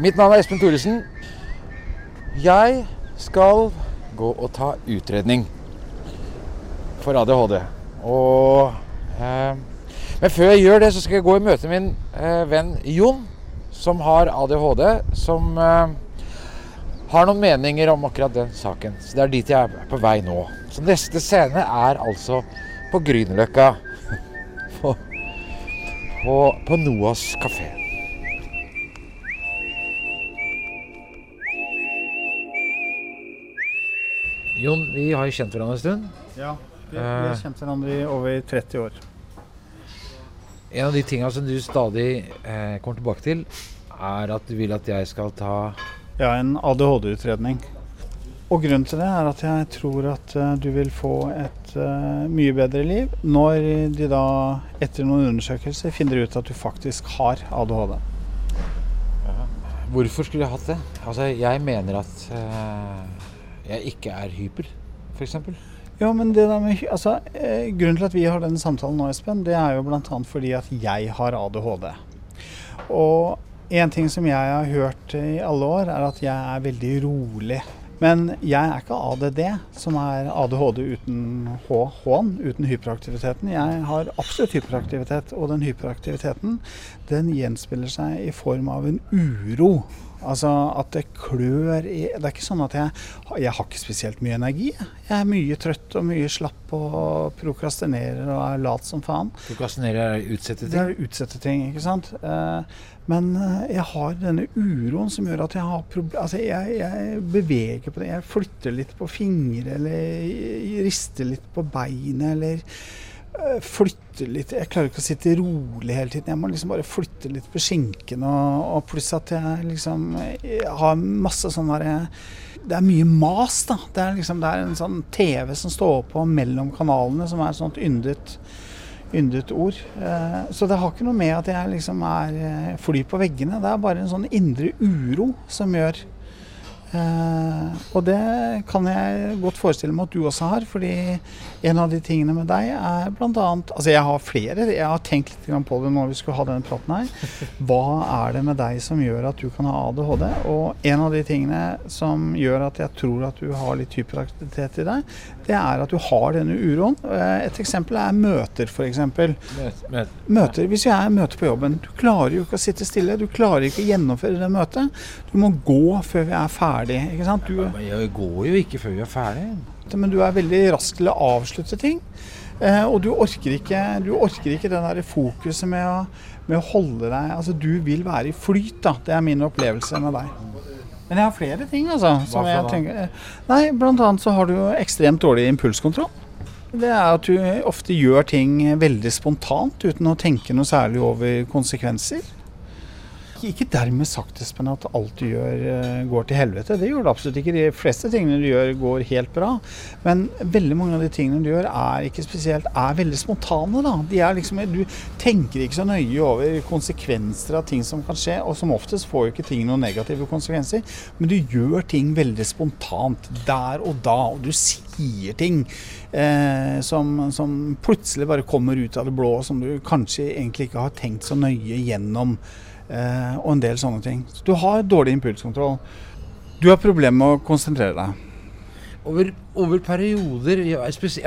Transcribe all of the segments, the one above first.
Mitt navn er Espen Thoresen. Jeg skal gå og ta utredning for ADHD. Og eh, Men før jeg gjør det, så skal jeg gå i møte min eh, venn Jon, som har ADHD. Som eh, har noen meninger om akkurat den saken. Så det er dit jeg er på vei nå. Så neste scene er altså på Grünerløkka. på, på, på Noas kafé. Jon, vi har jo kjent hverandre en stund. Ja, vi, vi har kjent hverandre i over 30 år. En av de tinga som du stadig eh, kommer tilbake til, er at du vil at jeg skal ta Ja, en ADHD-utredning. Og grunnen til det er at jeg tror at uh, du vil få et uh, mye bedre liv når de da, etter noen undersøkelser, finner ut at du faktisk har ADHD. Hvorfor skulle jeg hatt det? Altså, jeg mener at eh, jeg ikke er hyper, f.eks. Ja, men det der med, altså, eh, Grunnen til at vi har denne samtalen nå, Espen, det er jo bl.a. fordi at jeg har ADHD. Og en ting som jeg har hørt i alle år, er at jeg er veldig rolig. Men jeg er ikke ADD, som er ADHD uten H-en, uten hyperaktiviteten. Jeg har absolutt hyperaktivitet, og den hyperaktiviteten den gjenspiller seg i form av en uro. Altså at det klør i Det er ikke sånn at jeg, jeg har ikke spesielt mye energi. jeg. Er mye trøtt og mye slapp og prokrastinerer og er lat som faen. Prokrastinerer er utsette utsette Det ting. er utsette ting, ikke sant. Eh, men eh, jeg har denne uroen som gjør at jeg har problemer Altså jeg, jeg beveger på det. Jeg flytter litt på fingre, eller rister litt på beinet, eller eh, flytter litt Jeg klarer ikke å sitte rolig hele tiden. Jeg må liksom bare flytte litt på skinken. Og, og pluss at jeg liksom jeg har masse sånn derre det er mye mas, da. Det er, liksom, det er en sånn TV som står på mellom kanalene, som er et sånt yndet yndet ord. Eh, så det har ikke noe med at jeg liksom er eh, fly på veggene. Det er bare en sånn indre uro som gjør eh, Og det kan jeg godt forestille meg at du også har, fordi en av de tingene med deg er bl.a. Altså jeg har flere, jeg har tenkt litt på det når vi skulle ha denne praten her. Hva er det med deg som gjør at du kan ha ADHD? Og en av de tingene som gjør at jeg tror at du har litt hyperaktivitet i deg, det er at du har denne uroen. Eh, Et eksempel er møter, f.eks. Møt, møt. Møter. Hvis jeg er møte på jobben, du klarer jo ikke å sitte stille. Du klarer ikke å gjennomføre det møtet. Du må gå før vi er ferdig. Ikke sant? Du, Men jeg går jo ikke før vi er ferdig. men du er veldig rask til å avslutte ting. Eh, og du orker ikke, du orker ikke den der fokuset med å, med å holde deg Altså, du vil være i flyt, da. Det er min opplevelse med deg. Men jeg har flere ting, altså. Som Hva jeg da? tenker, eh, nei, blant annet så har du ekstremt dårlig impulskontroll. Det er at du ofte gjør ting veldig spontant uten å tenke noe særlig over konsekvenser. Ikke dermed sagt Espen, at alt du gjør eh, går til helvete. Det gjør det absolutt ikke. De fleste tingene du gjør går helt bra. Men veldig mange av de tingene du gjør er ikke spesielt, er veldig spontane. da. Liksom, du tenker ikke så nøye over konsekvenser av ting som kan skje. Og som oftest får jo ikke ting noen negative konsekvenser. Men du gjør ting veldig spontant der og da. Og du sier ting eh, som, som plutselig bare kommer ut av det blå, som du kanskje egentlig ikke har tenkt så nøye gjennom. Eh, og en del sånne ting. Så du har dårlig impulskontroll. Du har problemer med å konsentrere deg. Over, over perioder ja,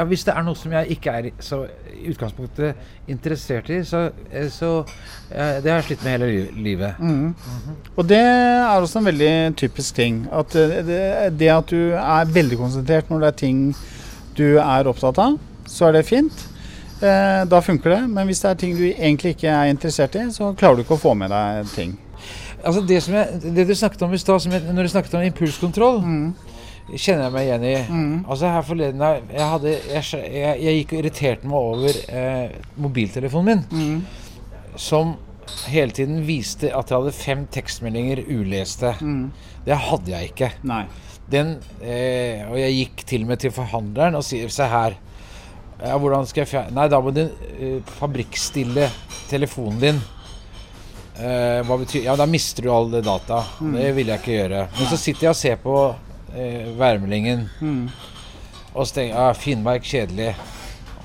Hvis det er noe som jeg ikke er så i utgangspunktet interessert i, så, eh, så eh, Det har jeg slitt med hele li- livet. Og det er også en veldig typisk ting. At eh, det, det at du er veldig konsentrert når det er ting du er opptatt av, så er det fint. Eh, da funker det. Men hvis det er ting du egentlig ikke er interessert i, så klarer du ikke å få med deg ting. Altså Det som jeg, det du snakket om i stad, når du snakket om impulskontroll, kjenner jeg meg igjen i. Altså Her forleden jeg, hadde, jeg, jeg, jeg gikk og irriterte meg over eh, mobiltelefonen min, som hele tiden viste at jeg hadde fem tekstmeldinger uleste. Det hadde jeg ikke. Nei. Den, eh, og jeg gikk til og med til forhandleren og sier Se her. Ja, hvordan skal jeg fjerne Nei, da må du uh, fabrikkstille telefonen din. Uh, hva betyr Ja, da mister du alle data. Det vil jeg ikke gjøre. Men så sitter jeg og ser på uh, værmeldingen og så tenker jeg ah, Finnmark, kjedelig.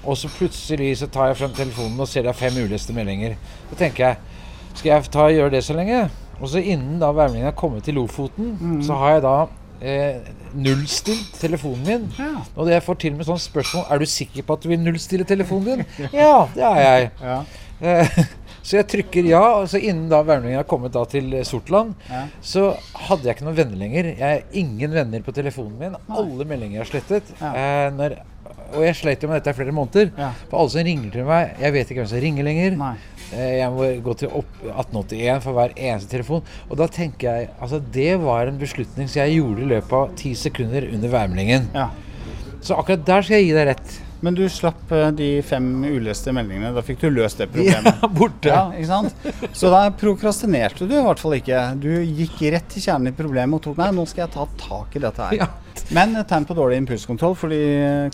Og så plutselig så tar jeg frem telefonen og ser det er fem uleste meldinger. Så tenker jeg Skal jeg ta og gjøre det så lenge? Og så innen da værmeldingen er kommet til Lofoten, Mm. så har jeg da eh, nullstilt telefonen min. Ja. Og jeg får til og med sånn spørsmål Er du sikker på at du vil nullstille telefonen din? ja, det er jeg. Ja. Eh, så jeg trykker ja, og så innen da værmeldingen har kommet da til eh, Sortland, Ja. så hadde jeg ikke noen venner lenger. Jeg har ingen venner på telefonen min. Alle meldinger er slettet. Eh, når, og jeg sleit jo med dette i flere måneder. For alle som ringer til meg, jeg vet ikke hvem som ringer lenger. Nei. Eh, Jeg må gå til 1881 for hver eneste telefon. Og da tenker jeg altså det var en beslutning som jeg gjorde i løpet av ti sekunder under værmeldingen. Ja. Så akkurat der skal jeg gi deg rett. Men du slapp eh, de fem uleste meldingene. Da fikk du løst det problemet. Ja, borte. Ja, ikke sant? Så da prokrastinerte du i hvert fall ikke. Du gikk rett til kjernen i problemet og tok Nei, nå skal jeg ta tak i dette her. Ja. Men et tegn på dårlig impulskontroll, fordi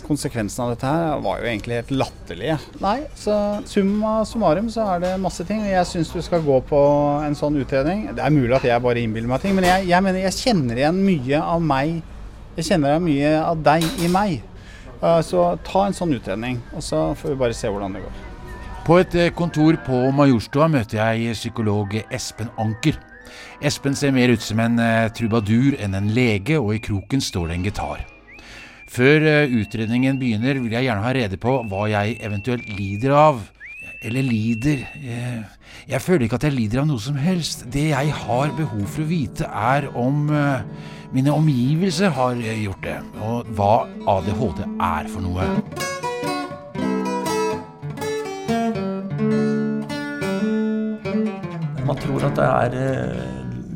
konsekvensen av dette her var jo egentlig helt latterlige. Nei, så summa summarum så er det masse ting. Jeg syns du skal gå på en sånn utredning. Det er mulig at jeg bare innbiller meg ting, men jeg, jeg mener jeg kjenner igjen mye av meg. Jeg kjenner igjen mye av deg i meg. Uh, Så ta en sånn utredning, og så får vi bare se hvordan det går. På et eh, kontor på Majorstua møter jeg psykolog Espen Anker. Espen ser mer ut som en eh, trubadur enn en lege, og i kroken står det en gitar. Før eh, utredningen begynner, vil jeg gjerne ha rede på hva jeg eventuelt lider av. Eller lider eh, Jeg føler ikke at jeg lider av noe som helst. Det jeg har behov for å vite, er om eh, mine omgivelser har eh, gjort det, og hva ADHD er for noe. Man tror at det er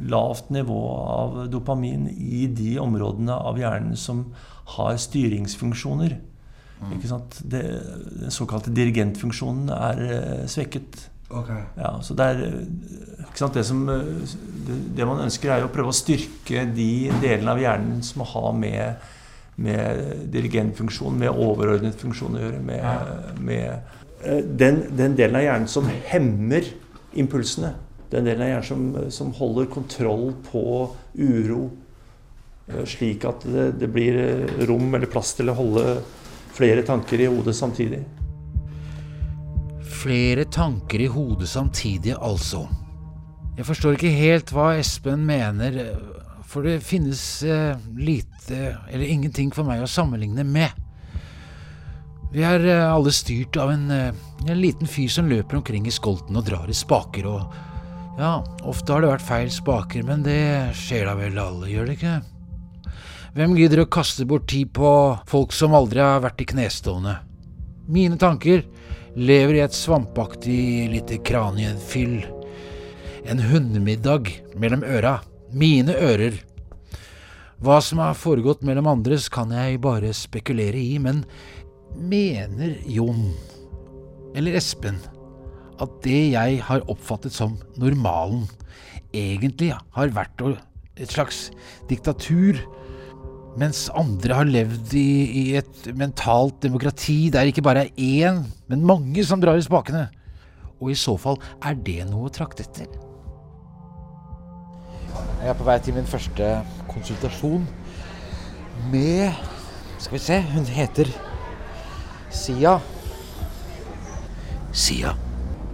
lavt nivå av dopamin i de områdene av hjernen som har styringsfunksjoner. Sant? Det, den såkalte dirigentfunksjonen er eh, svekket. Ja, så det er? Det, som, eh, det, man ønsker, er å prøve å styrke de delene av hjernen som har med, med dirigentfunksjon, med overordnet funksjon å gjøre. Med, med eh, den, den delen av hjernen som hemmer impulsene. Den delen av hjernen som, som holder kontroll på uro, slik at det, det blir rom eller plass til å holde flere tanker i hodet samtidig. Flere tanker i hodet samtidig, altså. Jeg forstår ikke helt hva Espen mener, for det finnes eh, lite eller ingenting for meg å sammenligne med. Vi er eh, alle styrt av en, eh, en liten fyr som løper omkring i skolten og drar i spaker, og ja, ofte har det vært feil spaker, men det skjer da vel alle, gjør det ikke? Hvem gidder å kaste bort tid på folk som aldri har vært i knestående? Mine tanker lever i et svampaktig lite kraniefyll. En hundemiddag mellom øra. Mine ører. Hva som har foregått mellom andres, kan jeg bare spekulere i, men mener Jon, eller Espen, at det jeg har oppfattet som normalen, egentlig har vært et slags diktatur, mens andre har levd i, i et mentalt demokrati der ikke bare er én, men mange som drar i spakene. Og i så fall, er det noe å trakte etter? Jeg er på vei til min første konsultasjon med Skal vi se, hun heter Sia. Sia.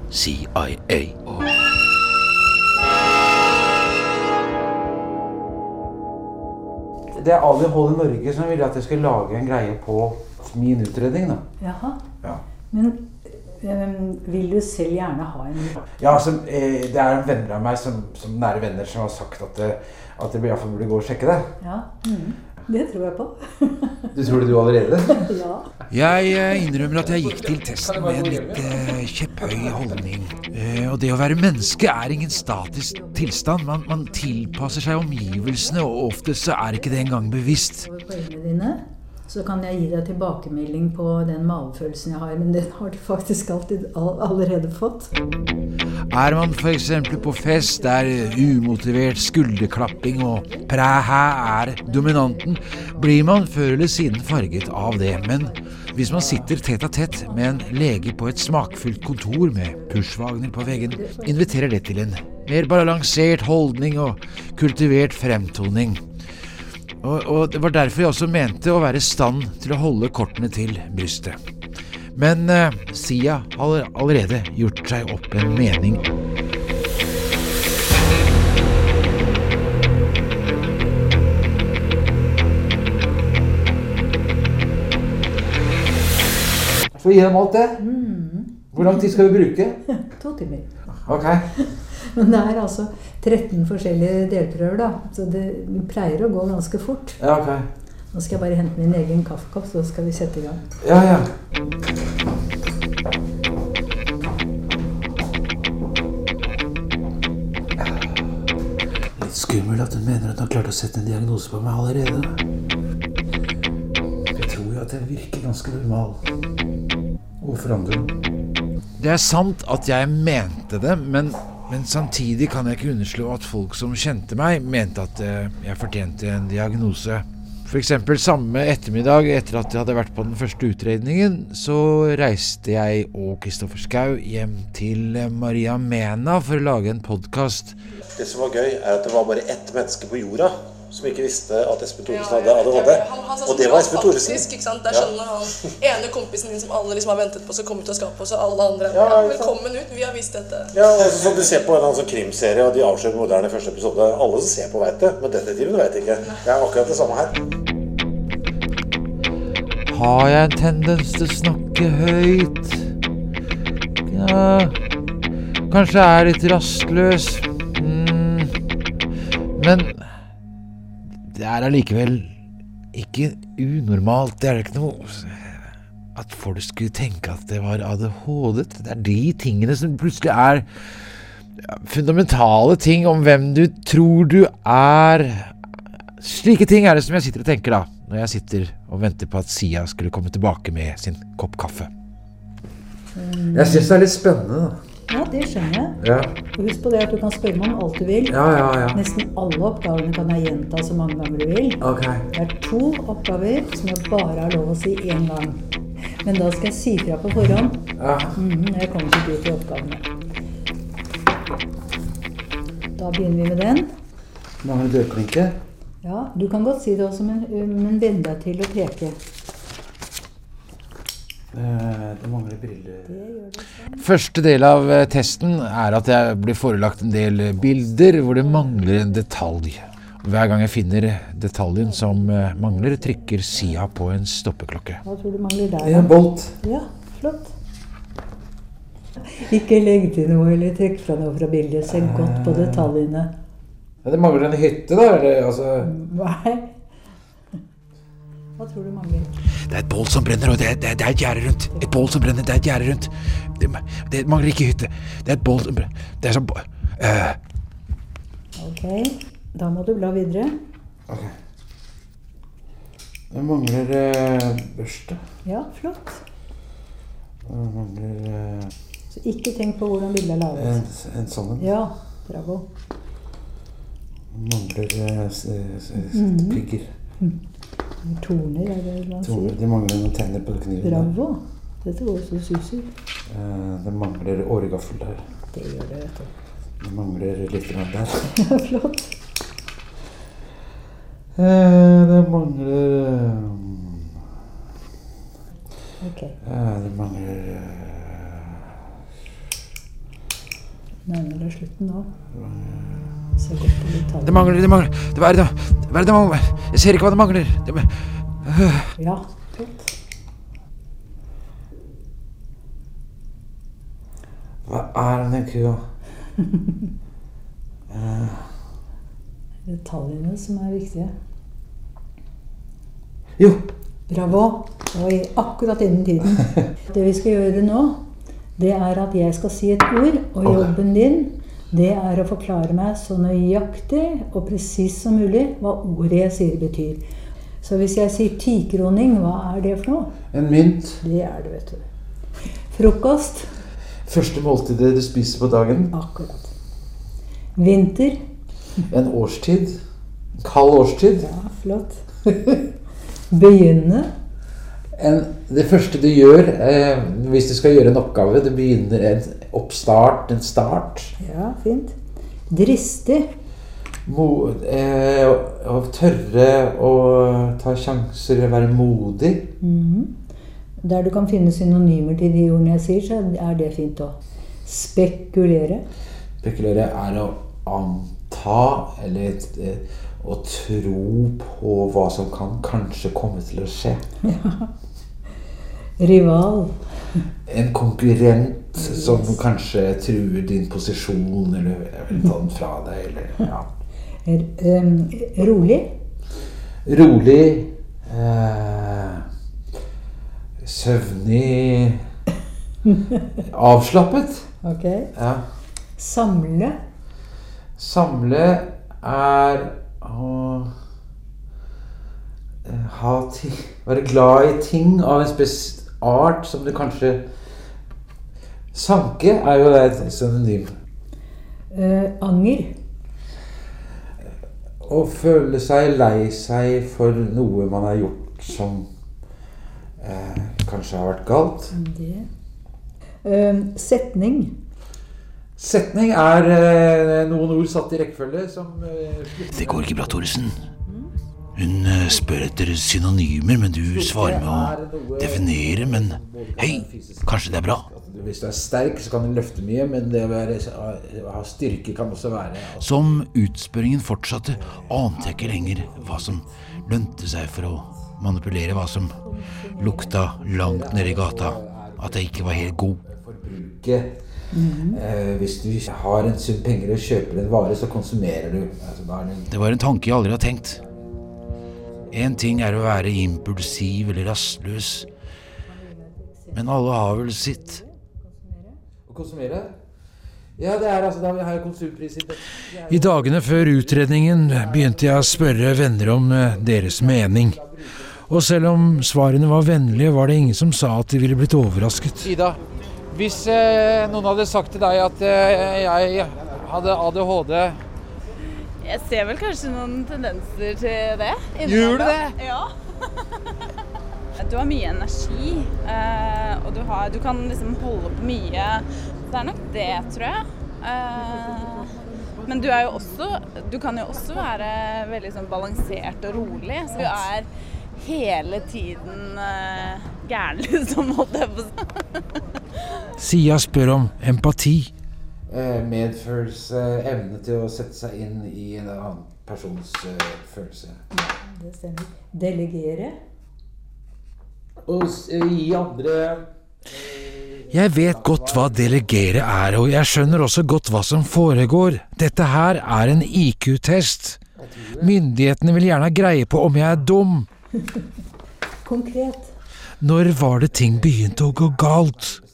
CIA. Det er ADHD Norge som ville at jeg skulle lage en greie på min utredning. da. Jaha. Ja. Men øhm, vil du selv gjerne ha en Ja, altså, eh, Det er venner av meg, som, som nære venner, som har sagt at, det, at jeg i hvert fall burde gå og sjekke det. Ja. Mm. Det tror jeg på. Du tror det du allerede? ja. Jeg eh, innrømmer at jeg gikk til testen med en litt eh, kjepphøy holdning. Eh, og det å være menneske er ingen statisk tilstand. Man, man tilpasser seg omgivelsene, og oftest så er ikke det engang bevisst. Poengene dine, så kan jeg gi deg tilbakemelding på den magefølelsen jeg har. Men den har du faktisk alltid all, allerede fått. Er man f.eks. på fest der umotivert skulderklapping og præ-hæ er dominanten, blir man før eller siden farget av det. Men hvis man sitter tett a tett med en lege på et smakfullt kontor med pushwagner på veggen, inviterer det til en mer balansert holdning og kultivert fremtoning. Og, og det var derfor jeg også mente å være i stand til å holde kortene til brystet. Men eh, Sia har allerede gjort seg opp en mening. Så gi dem alt det. Hvor lang tid skal vi bruke? To timer. Ok. Men det er altså 13 forskjellige delprøver, da. Så det pleier å gå ganske fort. Ja, ok. Nå skal jeg bare hente min egen kaffekopp, så skal vi sette i gang. Ja, ja. Litt skummelt at hun mener at hun har klart å sette en diagnose på meg allerede. Jeg tror jo at jeg virker ganske normal. Hvorfor andre? Det er sant at jeg mente det, men, men samtidig kan jeg ikke underslå at folk som kjente meg, mente at eh, jeg fortjente en diagnose. F.eks. samme ettermiddag etter at jeg hadde vært på den første utredningen, så reiste jeg og Kristoffer Schou hjem til eh, Maria Mena for å lage en podkast. Det som var gøy, er at det var bare ett menneske på jorda som ikke visste at Espen Thoresen hadde ADHD. Og det var Espen Thoresen. Der skjønner? Det er sånn når han ene kompisen din som alle liksom har ventet på, skal komme ut av skapet, og så alle andre Ja, ja. Velkommen ut, vi har visst dette. Ja, og som du ser på en eller annen sånn krimserie, og de avslører moderne i første episode. Alle som ser på, vet det, men detektiven vet ikke. Det er akkurat det samme her. Har jeg en tendens til å snakke høyt? Ja Kanskje jeg er litt rastløs. Mm. Men det er allikevel ikke unormalt. Det er ikke noe At folk skulle tenke at det var ADHD. Det er de tingene som plutselig er fundamentale ting om hvem du tror du er. Slike ting er det som jeg sitter og tenker da, når jeg sitter og venter på at Sia skulle komme tilbake med sin kopp kaffe. Jeg syns det er litt spennende, da. Ja, det skjønner jeg. Ja, Og husk på det at du kan spørre meg om alt du vil. ja, ja. ja. Nesten alle oppgavene kan jeg gjenta så mange ganger du vil. Okay. Det er to oppgaver som jeg bare har lov å si én gang. Men da skal jeg si fra på forhånd Ja. Mm -hmm, jeg kommer ikke ut i oppgavene. Da begynner vi med den. Mangler dørklinke? Ja, Du kan godt si det også, men, men venn deg til å peke. Eh, Det mangler briller. Første del av eh, testen er at jeg blir forelagt en del eh, bilder hvor det mangler en detalj. Hver gang jeg finner detaljen som mangler, trykker Sia på en stoppeklokke. Hva tror du mangler der? En bolt. Ja, flott. Ikke legg til noe eller trekk fra noe fra bildet. Se godt på detaljene. Ja, det mangler en hytte, da? Eller altså Nei. Hva tror du mangler? Det er et bål som brenner, og det er, det er, det er et gjerde rundt. Et bål som brenner, det er et gjerde rundt. Det, det mangler ikke hytte. Det er et bål som brenner. Det er som eh, Ok, da må du bla videre. Ok. Det mangler uh, børste. Ja, flott. Det mangler uh, Så ikke tenk på hvordan bildet er en, laget. en sånn en. Ja, bravo. Det mangler uh, pigger. pigger. Torner, er det man sier. Det mangler noen tenner på kniven. Bravo. Dette går så suser. Eh, det mangler åregaffel der. Det gjør det, vet du. Det mangler litt der. Flott. Eh, det mangler eh, Ok, eh, Det mangler uh, nærmer deg slutten nå. Det detaljene. Det mangler, det mangler. Det, hva er det, hva er det det mangler? Jeg ser ikke hva det mangler. Det, Ja, fint. Hva er denne kua? Detaljene som er viktige. Jo! Bravo. Det var akkurat innen tiden. Det vi skal gjøre nå, det er at jeg skal si et ord, og jobben din det er å forklare meg så nøyaktig og presis som mulig hva ordet jeg sier betyr. Så hvis jeg sier tikroning, hva er det for noe? En mynt. Det er det, vet du. Frokost. Første måltidet du spiser på dagen. Akkurat. Vinter. En årstid. Kald årstid. Ja, flott. Begynne. En, det første du gjør eh, hvis du skal gjøre en oppgave, Du begynner en oppstart, en start. Ja, fint. Dristig. Mo, eh, å, tørre å ta sjanser, være modig. Mhm. Der du kan finne synonymer til de ordene jeg sier, så er det fint òg. Spekulere. Spekulere er å anta eller eh, å tro på hva som kan kanskje komme til å skje. Rival. En konkurrent som kanskje truer din posisjon, eller vil ta den fra deg, eller ja. Em, rolig. Rolig. Eh, søvnig. Avslappet. Ok. Ja. Samle. Samle er å eh, ha ting Være glad i ting av en spes art som du kanskje Sanke er jo et synonym. Eh, anger. Å føle seg lei seg for noe man har gjort som eh, kanskje har vært galt. Det. Eh, setning. Setning er eh, noen ord satt i rekkefølge som eh, Det går ikke bra, Thoresen. Hun eh, spør etter synonymer, men du svarer med å definere. Men hei, kanskje det er bra? Hvis du er sterk, så kan du løfte mye, men det å ha styrke kan også være Som utspørringen fortsatte, ante jeg ikke lenger hva som lønte seg for å manipulere, hva som lukta langt nede i gata. At jeg ikke var helt god. forbruke. Eh, hvis du har en sum penger og kjøper en vare, så konsumerer du. Altså, det Det var en tanke jeg aldri har tenkt. Én ting er å være impulsiv eller rastløs, men alle har vel sitt. Å konsumere? Ja, det er altså da vi har konsumprinsippet. Det er- I dagene før utredningen begynte jeg å spørre venner om eh, deres mening. Og selv om svarene var vennlige, var det ingen som sa at de ville blitt overrasket. Ida, hvis eh, noen hadde sagt til deg at eh, jeg hadde ADHD Jeg ser vel kanskje noen tendenser til det. Gjør du det? Ja. du har mye energi, eh, og du, har, du kan liksom holde på mye. Det er nok det, tror jeg. Eh, men du er jo også Du kan jo også være veldig sånn balansert og rolig. Så du er hele tiden uh, gæren, liksom, holdt jeg på å si. Sia spør om empati. Eh, medfølelse, evne til å sette seg inn i en annen persons eh, følelse. Det stemmer. Delegere. Og eh, gi andre Jeg vet godt hva delegere er, og jeg skjønner også godt hva som foregår. Dette her er en IQ-test. Myndighetene vil gjerne ha greie på om jeg er dum. Konkret. Når var det ting begynte å gå galt?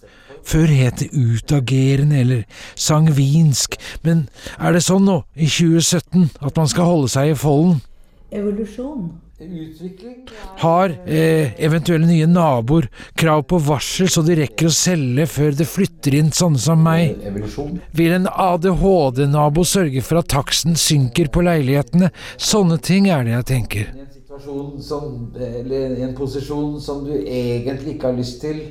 Før het det utagerende eller sangvinsk, men er det sånn nå, i 2017, at man skal holde seg i folden? Evolusjon. utvikling. Har eh, eventuelle nye naboer krav på varsel så de rekker å selge før det flytter inn sånne som meg? Evolusjon. Vil en ADHD-nabo sørge for at taksten synker på leilighetene? Sånne ting er det jeg tenker. I en som, eller i en posisjon som du egentlig ikke har lyst til,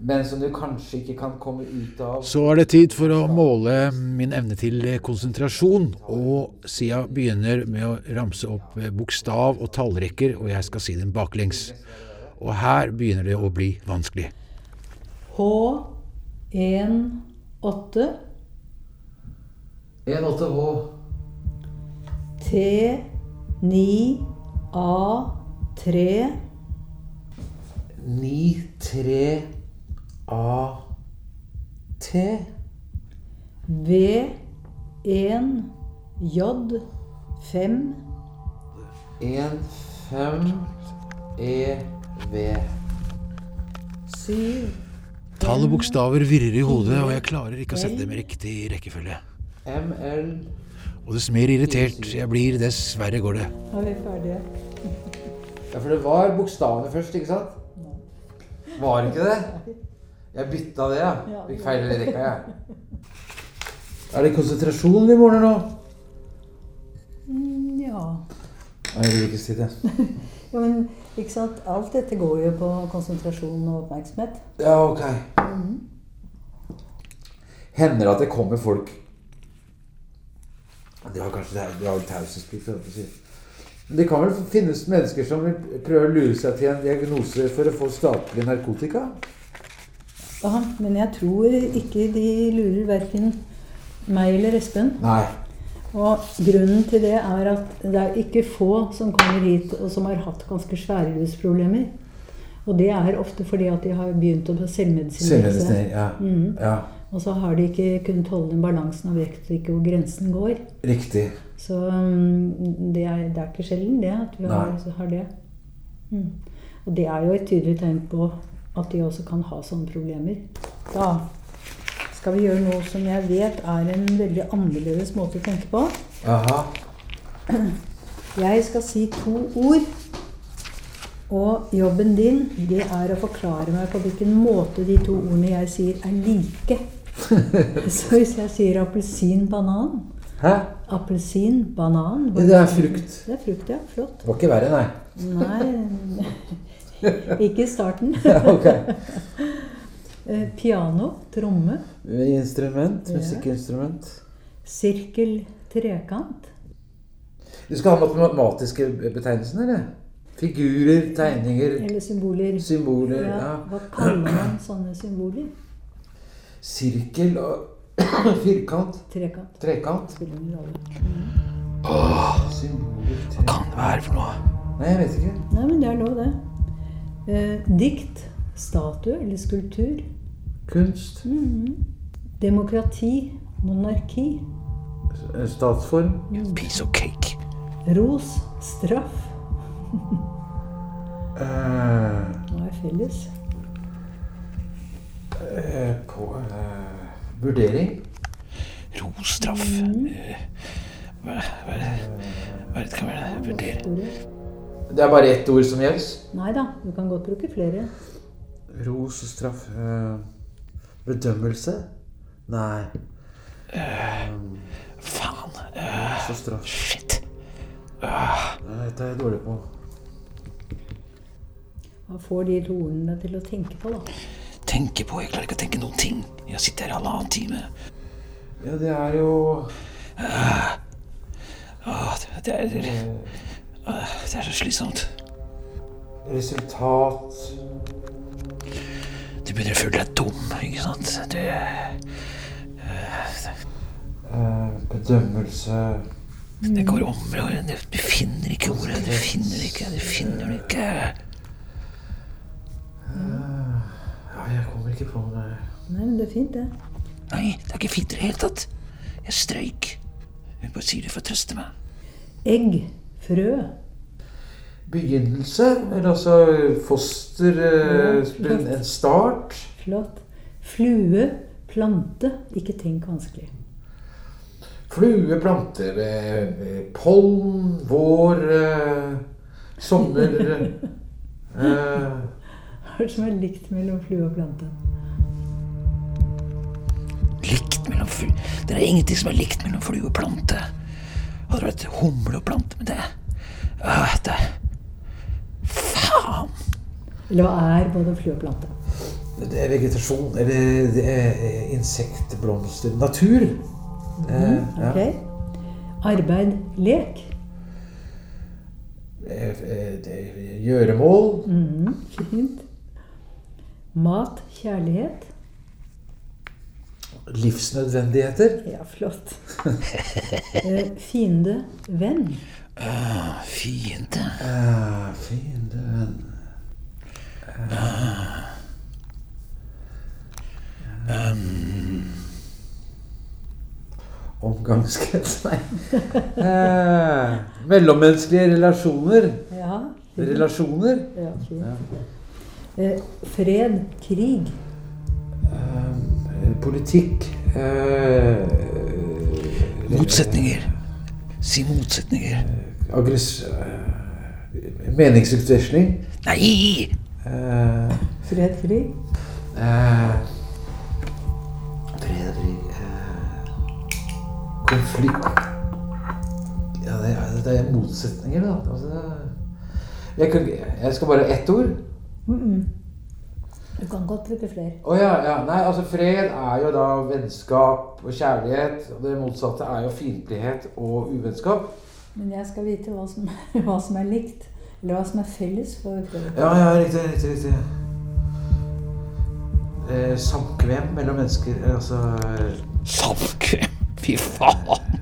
men som du kanskje ikke kan komme ut av. Så er det tid for å måle min evne til konsentrasjon, og Sia begynner med å ramse opp bokstav og tallrekker, og jeg skal si dem baklengs. Og her begynner det å bli vanskelig. H18 1-8H. T9A3 9-3-A-T. V1J5 1-5-E-V. 7 Tall og bokstaver virrer i hodet, og jeg klarer ikke å sette dem i riktig rekkefølge. M-L Og dess mer irritert jeg blir, dess verre går det. Er vi ferdige? Ja, for det var bokstavene først, ikke sant? Var ikke det? Jeg bytta det, ja. Fikk feil rekka, jeg. Er det konsentrasjon vi måler nå? Mm, Ja. Nei, jeg vil ikke si det. ja, men ikke sant? Alt dette går jo på konsentrasjon og oppmerksomhet. Ja, ok. Hender det at det kommer folk De har kanskje de har taushetsplikt. holdt jeg på å si. Men Det kan vel finnes mennesker som vil prøve å lure seg til en diagnose for å få statlig narkotika? Ja, men jeg tror ikke de lurer verken meg eller Espen. Nei. Og grunnen til det er at det er ikke få som kommer hit og som har hatt ganske svære rusproblemer. Og det er ofte fordi at de har begynt å selvmedisinere ja. Mm. ja. Og så har de ikke kunnet holde den balansen og vet ikke hvor grensen går. Riktig. Så um, det, er, det er ikke sjelden det at vi har, har det. Mm. Og det er jo et tydelig tegn på at de også kan ha sånne problemer. Da skal vi gjøre noe som jeg vet er en veldig annerledes måte å tenke på. Aha. Jeg skal si to ord. Og jobben din det er å forklare meg på hvilken måte de to ordene jeg sier, er like. Så hvis jeg sier appelsin, banan Hæ? Appelsin, banan Det er frukt. Det er frukt, ja. Flott. Det var ikke verre, nei. Nei Ikke i starten. Ja, ok. Eh, Piano, tromme, Instrument. Ja. Musikkinstrument. sirkel, trekant. Du skal ha matematiske betegnelser, eller? Figurer, tegninger, Eller symboler. symboler. Ja, Ja. hva kaller man sånne symboler? Sirkel og firkant. Trekant. Trekant. Spiller ingen rolle. Symboler Hva kan det være for noe? Nei, jeg vet ikke. Nei, men det er lov, det. Eh, dikt, statue eller skulptur. Kunst. Mhm. Demokrati, monarki. Statsform. Piece of cake. Ros, straff. Eh, Hva er felles? eh, på eh, vurdering. Rostraff. mm. Hva, hva, er det- hva er det kan være? Vurdere. Store. Det er bare ett ord som gjelder. Nei da, du kan godt bruke flere. Ros og straff. eh, bedømmelse? Nei. Faen. ros og straff. shit. Nei, Dette er jeg dårlig på. Hva får de to ordene deg til å tenke på, da? Tenke på. Jeg klarer ikke å tenke noen ting. Jeg sitter her i halvannen time. Ja, det er jo Åh, det, det, er, det er så slitsomt. resultat Du begynner å føle deg dum, ikke sant? Du, uh, Bedømmelse det går om Du, du finner ikke ordet. Du finner det ikke. Du finner det ikke. Ja, jeg kommer ikke på det. Nei, men det er fint, det. Nei, det er ikke fint i det hele tatt. Jeg strøyk. Hun bare sier det for å trøste meg. Egg, frø. Begynnelse, eller altså foster ja, En en start. Flott. Flue, plante. Ikke tenk vanskelig. Flue, planter, eh, eh, pollen, vår, eh, sommer eh, Hva er det som er likt mellom flue og plante? Likt mellom flue Det er ingenting som er likt mellom flue og plante. Hadde det vært humle og plante med det ah, det. Faen! Eller hva er både flue og plante? Det er vegetasjon, eller det er insektblomster Natur. blomster Natur. Eh, ja. Ok. Arbeid, lek. Det Gjøremål. Mhm, Fint. Mat, kjærlighet. Livsnødvendigheter. Ja, flott. uh, Fiende, venn. Uh, fiende. Uh, fiende venn. Omgangskrets, nei. Eh, mellommenneskelige relasjoner. Ja, fint. Relasjoner. Ja, fint. Eh, fred, krig. Eh, politikk. Eh, Motsetninger. Si motsetninger. Aggress... eh, meningsutveksling. Nei! Eh, Fred, krig. eh, fred krig eh, Konflikt Ja, det er, det er motsetninger, da. Altså, jeg, kan, jeg skal bare ha ett ord. Du kan godt bruke flere. Å ja, ja. Nei, altså fred er jo da vennskap og kjærlighet. Og det motsatte er jo fiendtlighet og uvennskap. Men jeg skal vite hva som, hva som er likt. Eller hva som er felles for fred. Ja, ja, riktig, riktig, riktig. Eh, samkvem mellom mennesker. eh, Altså eh, Samkvem. Fy faen.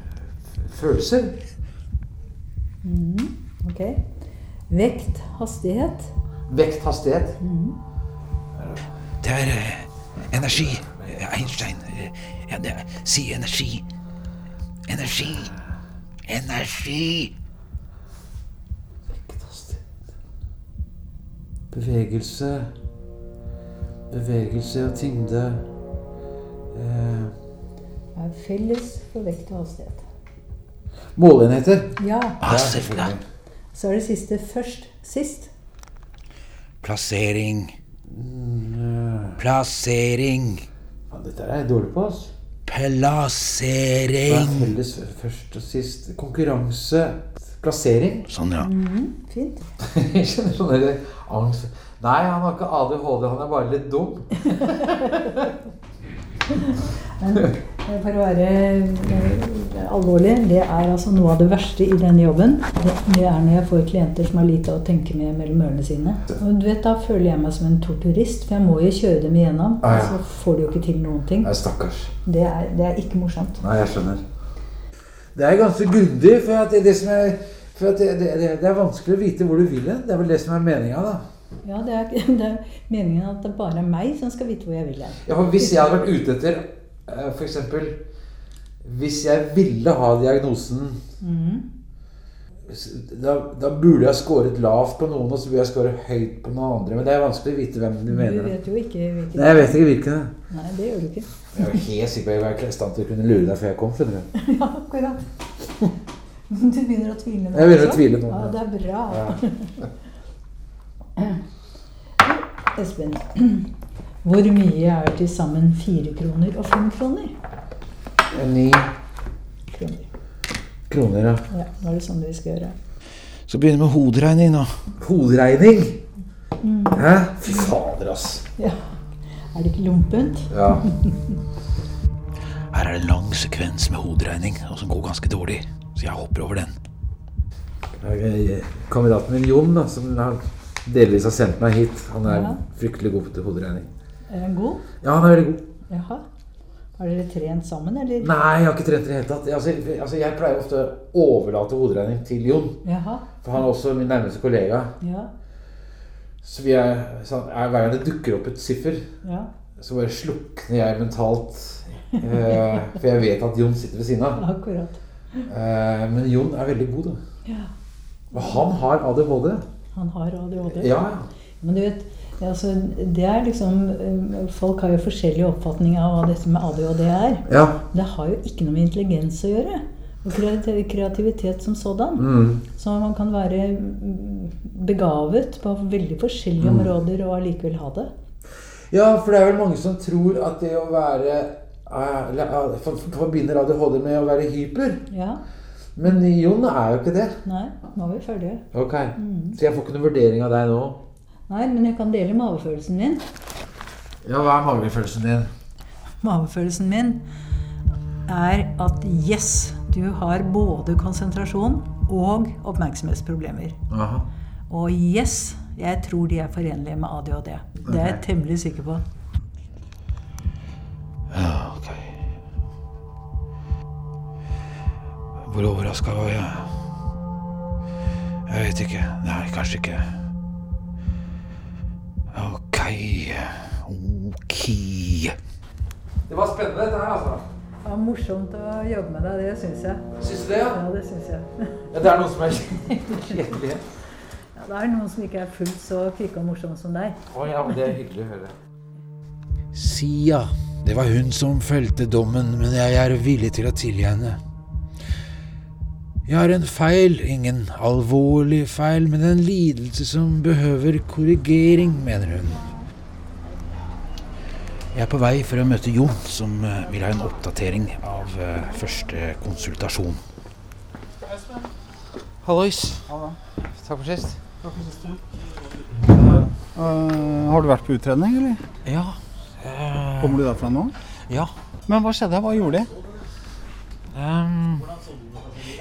følelser. Ok. Vekt, hastighet. Vekt, hastighet. Det er eh, energi. Einstein. eh, Ja, det er, si energi. Energi. Energi. Bevegelse. Bevegelse og tyngde. Eh, Det er felles for vekt og hastighet. måleenheter. Ja. Ah. Så er det siste først. Sist. Plassering. Plassering. Ja, dette er jeg dårlig på. altså. Hva er felles først og sist? Konkurranse. Plassering. Sånn, ja. Fint. Jeg skjønner sånn der angst. Nei, han har ikke ADHD, han er bare litt dum. For å være eh, alvorlig, det er altså noe av det verste i denne jobben. Det, det er når jeg får klienter som har lite å tenke med mellom ørene sine. Og du vet, Da føler jeg meg som en torturist, for jeg må jo kjøre dem igjennom. Ah, ja. Og så får de jo ikke til noen ting. Nei, stakkars. Det er, det er ikke morsomt. Nei, jeg skjønner. Det er ganske grundig, for at det, det, er, for at det, er vanskelig å vite hvor du vil hen. Det er vel det som er meninga, da. Ja, det er, det er meningen at det bare er meg som skal vite hvor jeg vil hen. Ja, for hvis jeg hadde vært ute etter eh, for eksempel Hvis jeg ville ha diagnosen mm. da, da burde jeg skåret lavt på noen, og så burde jeg skåret høyt på noen andre. Men det er vanskelig å vite hvem du mener. Du vet jo ikke hvilken Nei, jeg vet ikke hvilken. Nei, det gjør du ikke. Jeg var helt sikker på at jeg var i stand til å kunne lure deg før jeg kom. skjønner du. Ja, akkurat. Du begynner å tvile nå? Jeg begynner å tvile nå, Ja, ja. det er bra. Espen, hvor mye er til sammen fire kroner og fem kroner? Ni kroner? kroner, ja. Ja, nå er det sånn vi skal gjøre. Så begynner vi med hoderegning, da. Hoderegning? Hæ? Fy fader, ass. Ja. Er det ikke lompent? Ja. Her er det en lang sekvens med hoderegning, og som går ganske dårlig. Så jeg hopper over den. Kandidaten min Jon, da, som delvis har sendt meg hit, han er Ja. fryktelig god til hoderegning. Er den god? Ja, han er veldig god. Jaha. Har dere trent sammen, eller? Nei, jeg har ikke trent i det hele tatt. Altså, altså, jeg pleier ofte å overlate hoderegning til Jon. Jaha. For han er også min nærmeste kollega. Ja. Så vi er, så er, hver gang det dukker opp et siffer, Ja. så bare slukner jeg mentalt. Eh, for jeg vet at Jon sitter ved siden av. Akkurat. Eh, men Jon er veldig god, da. Ja. Og han har ADHD. Han har ADHD. Ja, Men du vet, altså, det er liksom eh, Folk har jo forskjellige oppfatninger av hva dette med ADHD er. ja. Det har jo ikke noe med intelligens å gjøre. Og kreativitet som sådan. Mm. Så man kan være mm, begavet på veldig forskjellige Mm. områder og allikevel ha det. Ja, for det er vel mange som tror at det å være eh, Forbinder ADHD med å være hyper. Ja. Men Jon er jo ikke det. Nei, nå er vi ferdige. Ok, Så jeg får ikke noen vurdering av deg nå? Nei, men jeg kan dele magefølelsen min. Ja, Hva er magefølelsen din? Magefølelsen min er at yes, du har både konsentrasjon og oppmerksomhetsproblemer. Aha. Og yes, jeg tror de er forenlige med ADHD. Det er jeg temmelig sikker på. Ja, ok. Hvor overraska var jeg? Jeg vet ikke. Nei, kanskje ikke. Ok. Ok. Det var spennende, dette her, altså. Det var morsomt å jobbe med deg, det syns jeg. Syns du det? Ja? Ja, det syns jeg. ja, Det er noen som er kjedelige. Ja, det er noen som ikke er fullt så kvikke og morsomme som deg. Å ja, men det er hyggelig å høre. Sia. Det var hun som felte dommen, men jeg er villig til å tilgi henne. Jeg har en feil, ingen alvorlig feil, men en lidelse som behøver korrigering, mener hun. Jeg er på vei for å møte Jon, som eh, vil ha en oppdatering av eh, første konsultasjon. Hallois. Takk for sist. Eh, har du vært på utredning, eller? Ja. Uh, Kommer du derfra nå? ja. Men hva skjedde? Hva gjorde de? Ehm,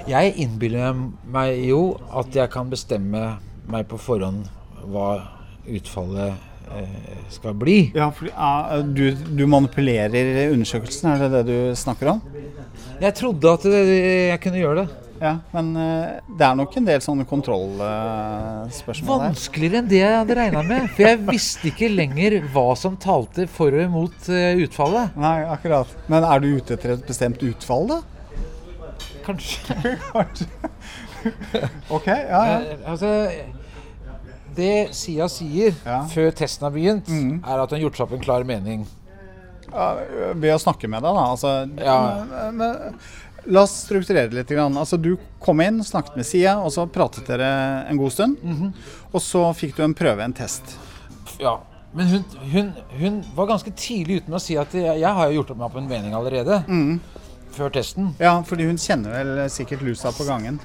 jeg innbiller meg jo at jeg kan bestemme meg på forhånd hva utfallet eh, skal bli. Ja, fordi, eh, du, du manipulerer undersøkelsen, er det det du snakker om? Jeg trodde at det, jeg kunne gjøre det. Ja, men eh, det er nok en del sånne kontrollspørsmål her. Vanskeligere enn det jeg hadde regna med. For jeg visste ikke lenger hva som talte for og imot utfallet. Nei, akkurat. Men er du ute etter et bestemt utfall, da? Kanskje. Ok, ja, ja. Eh, altså, det Sia sier før testen har begynt, Mm. er at hun har gjort seg opp en klar mening. Ja, Ved å snakke med deg, da. Altså, Ja. men, men, la oss strukturere det litt. Altså, du kom inn, snakket med Sia, og så pratet dere en god stund. Mhm. Og så fikk du en prøve, en test. Ja. Men hun, hun, hun var ganske tidlig ute med å si at jeg, jeg har jo gjort meg opp en mening allerede. Mm. Før testen. Ja, fordi hun kjenner vel sikkert lusa på gangen.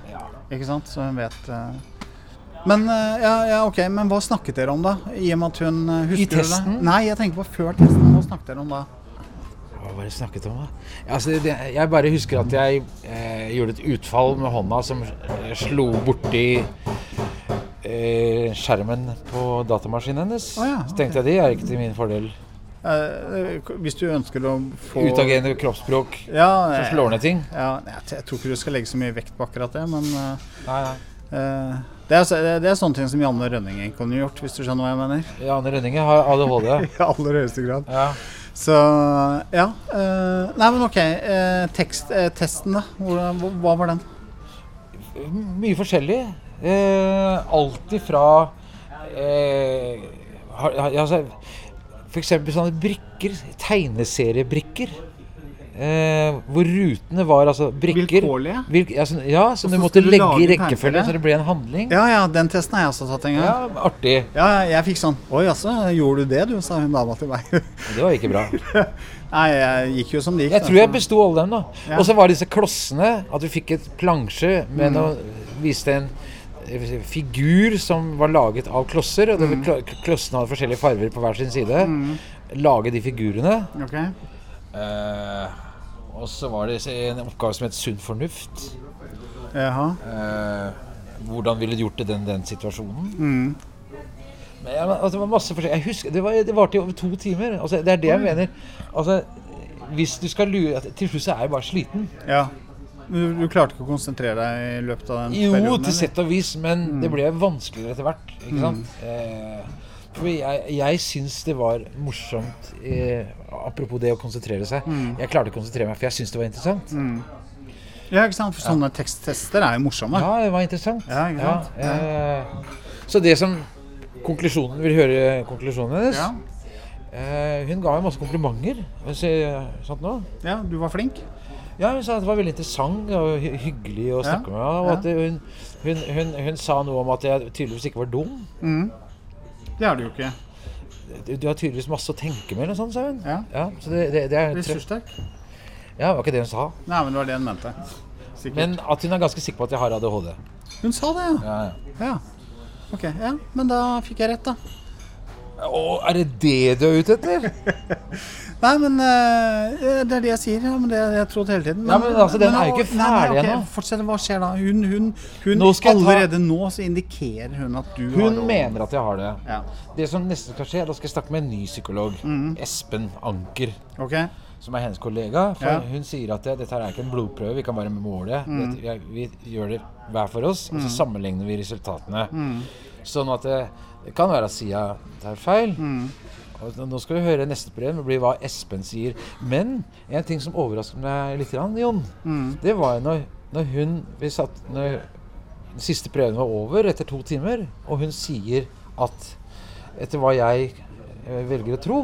Ikke sant? Så hun vet eh. Men eh, ja, ja, ok, men hva snakket dere om da? I og med at hun eh, husker I testen? det? Nei, jeg tenker på før testen. Hva snakket dere om da? Hva var det snakket om, da? Altså, det, jeg bare husker at jeg gjorde et utfall med hånda som slo borti skjermen på datamaskinen hennes. Oh, ja, Så tenkte jeg det er ikke til min fordel. Eh, hvis du ønsker å få Utagerende kroppsspråk ja, som slår ned ting. Ja, jeg, jeg tror ikke du skal legge så mye vekt på akkurat det, men eh, Nei, nei. eh, det, er, det, er sånne ting som Janne Rønningen kunne gjort, hvis du skjønner hva jeg mener. Janne Rønningen har ADHD. I aller høyeste grad. Ja. Så ja. nei, men ok. tekst, testen, da. Hva, hva var den? Mye forskjellig. Eh, alt ifra eh, har- har- altså, Eksempel sånne brikker, tegneseriebrikker. Eh, hvor rutene var altså brikker Vilkårlige? Vilk, ja, sånn- ja, som du måtte du legge i rekkefølge så det ble en handling. Ja, ja, den testen har jeg også tatt en gang. Ja, artig. Ja, jeg fikk sånn Oi, jaså, gjorde du det, du? sa hun dama til meg. Det var ikke bra. Nei, jeg gikk jo som det gikk. Jeg da, tror jeg så- besto alle dem, da. Ja. Og så var det disse klossene. At du fikk et plansje med Mm. noe Viste en figur som var laget av klosser. Og Mm. klossene hadde forskjellige farger på hver sin side. Mm. Lage de figurene. Ok. Eh, og så var det en oppgave som het Sunn fornuft. Jaha. Eh, hvordan ville du gjort det i den, den situasjonen? Mm. Men, altså, det var masse forskjell. Jeg husker, det, var, det varte i over to timer. Altså, det er det jeg mener. Altså, hvis du skal lure Til slutt så er jeg bare sliten. Ja. Du, du klarte ikke å konsentrere deg i løpet av den Jo, perioden? til sett og vis, men Mm. det ble vanskeligere etter hvert. Ikke Mm. sant? Eh, for jeg, jeg syns det var morsomt eh, Apropos det å konsentrere seg. Mm. Jeg klarte å konsentrere meg, for jeg syns det var interessant. Mm. Ja, ikke sant? For sånne teksttester er jo morsomme. Ja, det var interessant. Ja, ikke sant? Ja, eh, så det som Konklusjonen Vil høre konklusjonen hennes? Ja. Eh, hun ga meg masse komplimenter. hvis jeg satt nå? Ja, du var flink. Ja, hun sa at det var veldig interessant og hyggelig å Ja, snakke med. Og ja. at hun, hun, hun, hun sa noe om at jeg tydeligvis ikke var dum. Mm. Det er du jo ikke. Du, du har tydeligvis masse å tenke med, eller noe sånt, sa hun. Ja. så det, det, det er Ressurssterk. Ja, det var ikke det hun sa. Nei, men det var det hun mente. Sikkert. Men at hun er ganske sikker på at jeg har ADHD. Hun sa det, ja. Ja, ja. ja. Ok, ja, men da fikk jeg rett, da. Å, er det det du er ute etter? Nei, men eh, det er det jeg sier. Ja, men det jeg trodde hele tiden. Ja, men altså, den er jo ikke ferdig ennå. Okay, Fortsett. Hva skjer da? Hun, hun, hun Nå jeg ta- Allerede nå så indikerer hun at du har Hun mener at jeg har det. Ja. Det som nesten skal skje, da skal jeg snakke med en ny psykolog. Espen Anker. Ok. Som er hennes kollega. For Ja. hun sier at det, dette her er ikke en blodprøve, vi kan bare måle. Mm. Dette, vi gjør det hver for oss, og så Mm. sammenligner vi resultatene. Mm. Sånn at det, kan være at Sia tar feil. Mm. Nå skal vi høre neste brev, det blir hva Espen sier. Men en ting som overrasker meg litt, Jon, Mm. det var når, når hun vi satt, Når den siste prøven var over etter to timer, og hun sier at etter hva jeg velger å tro,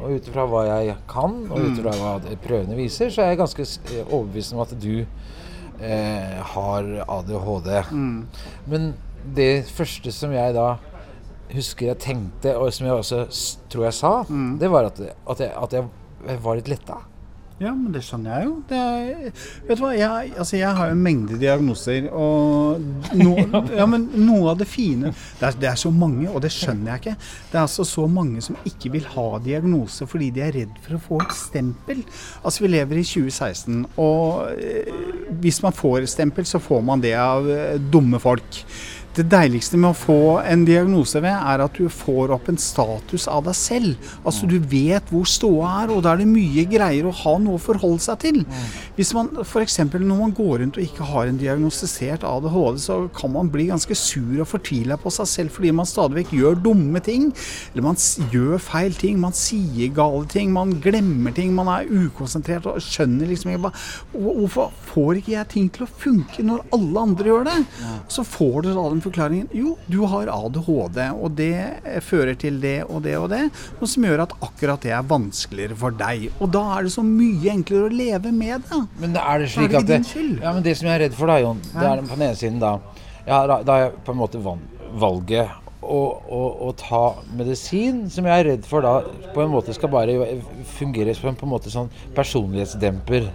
og ut ifra hva jeg kan, og ut ifra hva prøvene viser, så er jeg ganske eh, overbevist om at du eh, har ADHD. Mm. Men det første som jeg da husker jeg tenkte, og som jeg også tror jeg sa, Mm. det var at, at, jeg, at jeg var litt letta. Ja, men det skjønner jeg jo. Det er, vet du hva, jeg, altså jeg har jo en mengde diagnoser, og no, ja, men noe av det fine det er, det er så mange, og det skjønner jeg ikke. Det er altså så mange som ikke vil ha diagnose fordi de er redd for å få et stempel. Altså, vi lever i 2016, og eh, hvis man får et stempel, så får man det av eh, dumme folk. Det deiligste med å få en diagnose ved, er at du får opp en status av deg selv. Altså Du vet hvor ståa er, og da er det mye greier å ha noe å forholde seg til. Hvis man f.eks. når man går rundt og ikke har en diagnostisert ADHD, så kan man bli ganske sur og fortvila på seg selv fordi man stadig vekk gjør dumme ting. Eller man gjør feil ting, man sier gale ting, man glemmer ting, man er ukonsentrert og skjønner liksom ikke Hvorfor får ikke jeg ting til å funke når alle andre gjør det? Så får du da den forklaringen Jo, du har ADHD, og det fører til det og det og det, og som gjør at akkurat det er vanskeligere for deg. Og da er det så mye enklere å leve med det. Men er det er slik det at det, ja, men det som jeg er redd for da, Jon, det er på den ene siden da ja, da, er jeg på en måte valget å ta medisin, som jeg er redd for da på en måte skal bare fungere som en på en måte sånn personlighetsdemper.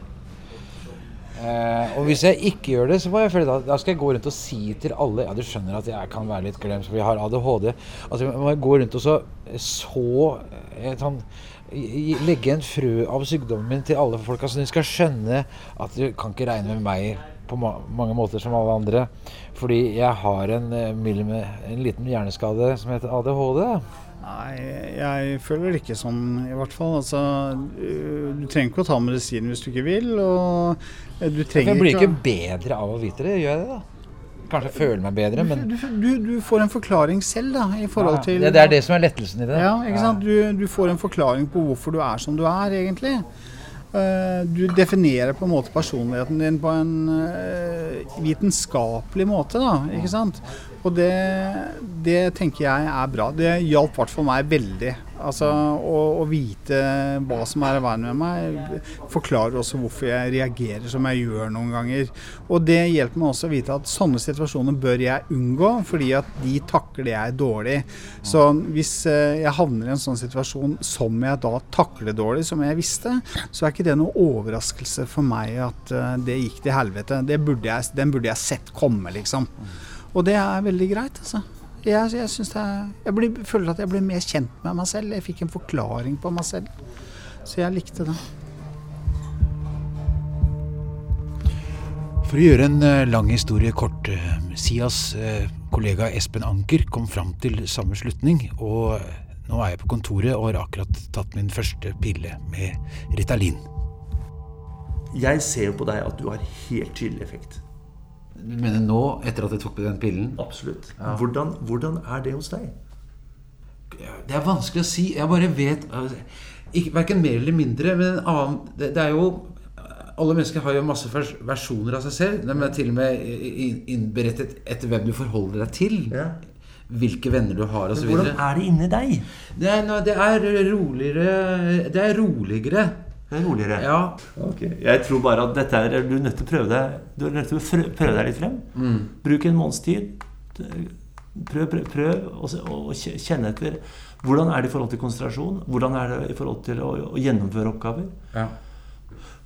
Eh, og hvis jeg ikke gjør det, så må jeg føle da, da skal jeg gå rundt og si til alle Ja, du skjønner at jeg kan være litt glemt, for jeg har ADHD. Altså, jeg må gå rundt og så, så eh, sånn, Legge en frø av sykdommen min til alle folka, så de skal skjønne at du kan ikke regne med meg på ma mange måter som alle andre. Fordi jeg har en, eh, en liten hjerneskade som heter ADHD. Nei, jeg føler det ikke sånn, i hvert fall. Altså, øh, du trenger ikke å ta medisin hvis du ikke vil, og øh, du trenger Jeg blir ikke bedre av å vite det, gjør jeg det da? Kanskje jeg føler meg bedre, men du, du, du får en forklaring selv, da, i forhold til det, det er det som er lettelsen i det. Ja, ikke sant? Du, du får en forklaring på hvorfor du er som du er, egentlig. Eh, Du definerer på en måte personligheten din på en vitenskapelig måte, da. Ikke sant? Og det, det tenker jeg er bra. Det hjalp i hvert fall meg veldig. Altså å, å vite hva som er i veien med meg, forklarer også hvorfor jeg reagerer som jeg gjør noen ganger. Og det hjelper meg også å vite at sånne situasjoner bør jeg unngå, fordi at de takler jeg dårlig. Så hvis eh, jeg havner i en sånn situasjon som jeg da takler dårlig, som jeg visste, så er ikke det noen overraskelse for meg at eh, det gikk til helvete. Det burde jeg, den burde jeg sett komme, liksom. Og det er veldig greit, altså. Jeg, jeg, det er, jeg blir, føler at jeg blir mer kjent med meg selv. Jeg fikk en forklaring på meg selv. Så jeg likte det. For å gjøre en eh, lang historie kort. eh, Sias eh, kollega Espen Anker kom fram til samme slutning, og nå er jeg på kontoret og har akkurat tatt min første pille med Ritalin. Jeg ser jo på deg at du har helt tydelig effekt. Du mener nå, etter at jeg tok den pillen? Absolutt. Hvordan, hvordan er det hos deg? Det er vanskelig å si. Jeg bare vet altså, ikke, Verken mer eller mindre. Men en annen det, det er jo Alle mennesker har jo masse versjoner av seg selv. De er til og med innberettet etter hvem du forholder deg til. Ja. Hvilke venner du har osv. Hvordan er det inni deg? Det er, det er roligere Det er roligere. Er roligere. Ja. Okay. Jeg tror bare at dette er Du er nødt til å prøve deg Du er nødt til å prøve deg litt frem. Mm. Bruk en måneds tid. Prøv, prøv, prøv og, å kjenne etter. Hvordan er det i forhold til konsentrasjon? Hvordan er det i forhold til å, å gjennomføre oppgaver? Ja.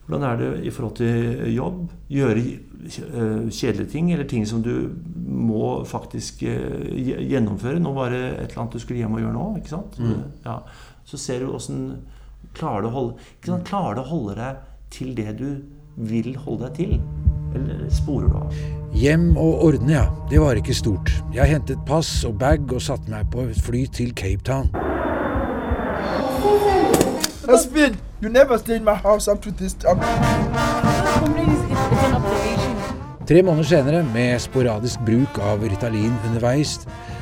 Hvordan er det i forhold til jobb? Gjøre eh, kjedelige ting, eller ting som du må faktisk eh, gjennomføre. Nå var det et eller annet du skulle hjem og gjøre nå. ikke sant? Mm. Ja. Så ser du åssen Klarer du å holde, ikke sant? klarer du å holde deg til det du vil holde deg til? Eller sporer du av? Hjem og ordne, ja. Det var ikke stort. Jeg hentet pass og bag og satte meg på et fly til Cape Town. Asbin, you never stay in my house up to this time. Tre måneder senere, med sporadisk bruk av Ritalin underveis,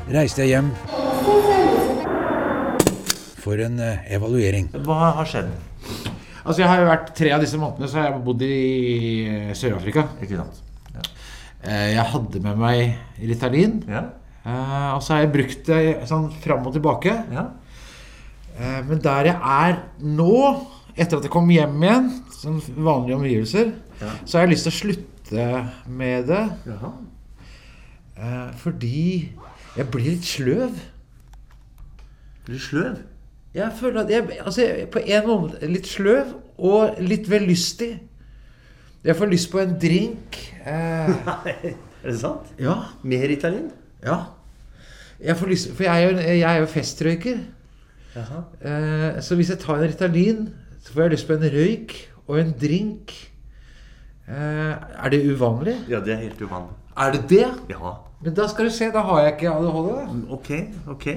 reiste jeg hjem for en eh, evaluering. Hva har skjedd? Altså, jeg har jo vært Tre av disse månedene så har jeg bodd i eh, Sør-Afrika. Ikke sant? Ja. Eh, Jeg hadde med meg Ritalin. Ja. eh, Og så har jeg brukt det sånn fram og tilbake. ja. Eh, Men der jeg er nå, etter at jeg kom hjem igjen, sånn vanlige omgivelser, Ja. så har jeg lyst til å slutte med det. Jaha. eh, Fordi jeg blir litt sløv. Blir du sløv? Jeg føler at jeg altså, jeg- på en måte litt sløv og litt vellystig. Jeg får lyst på en drink. Eh, Er det sant? ja. Mer Ritalin? ja. Jeg får lyst, for jeg er jo, jeg er jo festrøyker. Eh, så hvis jeg tar en Ritalin, så får jeg lyst på en røyk og en drink. Eh, er det uvanlig? Ja, det er helt uvanlig. Er det det? Ja. Men da skal du se, da har jeg ikke ADHD. da. Ok, ok.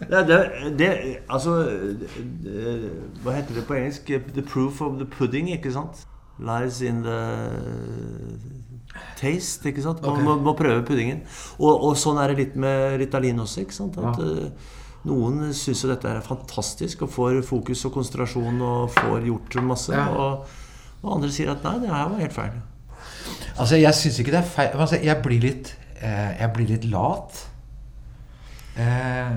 Det, det, det, altså det, Hva heter det på engelsk? The proof of the pudding, ikke sant? Lies in the taste, ikke sant? Man okay. må, må prøve puddingen. Og, og sånn er det litt med Ritalin også, ikke sant? At Ja. eh, Noen syns jo dette er fantastisk og får fokus og konsentrasjon og får gjort masse. Ja. Og, og andre sier at nei, det her var helt feil. Altså, jeg syns ikke det er feil altså, Jeg blir litt eh, Jeg blir litt lat. Eh,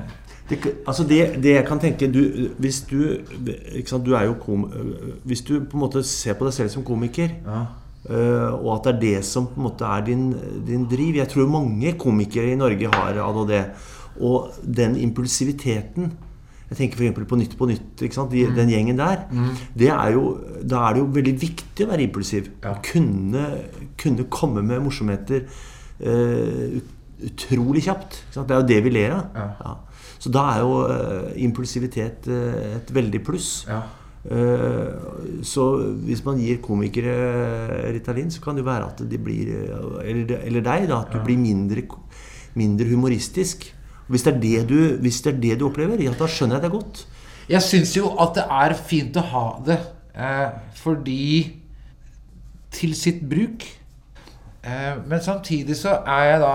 Det, altså det, det jeg kan tenke du, Hvis du sant, du er jo kom, Hvis du på en måte ser på deg selv som komiker, øh, og at det er det som på en måte er din, din driv Jeg tror mange komikere i Norge har ADHD. Og den impulsiviteten Jeg tenker f.eks. på Nytt på Nytt. De, Den gjengen der. Det er jo, da er det jo veldig viktig å være impulsiv. Kunne, kunne komme med morsomheter øh, utrolig kjapt. Det er jo det vi ler av. Ja. Så da er jo uh, impulsivitet uh, et veldig pluss. Eh, så hvis man gir komikere Ritalin, så kan det jo være at de blir Eller, eller deg, da. At du blir mindre, mindre humoristisk. Hvis det, det du, hvis det er det du opplever, ja, da skjønner jeg det godt. Jeg syns jo at det er fint å ha det eh, fordi Til sitt bruk. Eh, men samtidig så er jeg da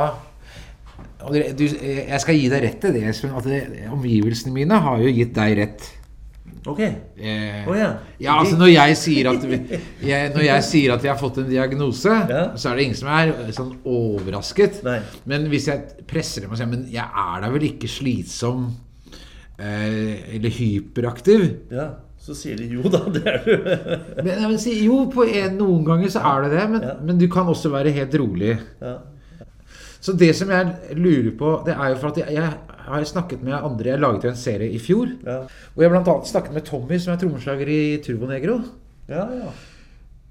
og du, Jeg skal gi deg rett i det, Espen. At det, omgivelsene mine har jo gitt deg rett. Ok. Eh, oh, ja. ja, altså Når jeg sier at vi, jeg, Når jeg sier at jeg har fått en diagnose, så er det ingen som er sånn overrasket. Men hvis jeg presser dem og sier Men jeg er da vel ikke slitsom eh, eller hyperaktiv? Ja, så sier de jo da, det er du. Men, jeg vil si, jo, på en, noen ganger så er det det, men, men du kan også være helt rolig. Ja. Så det som jeg lurer på, det er jo for at jeg, jeg har snakket med andre Jeg laget jo en serie i fjor. Hvor jeg bl.a. snakket med Tommy, som er trommeslager i Turbo Negro. Ja, ja.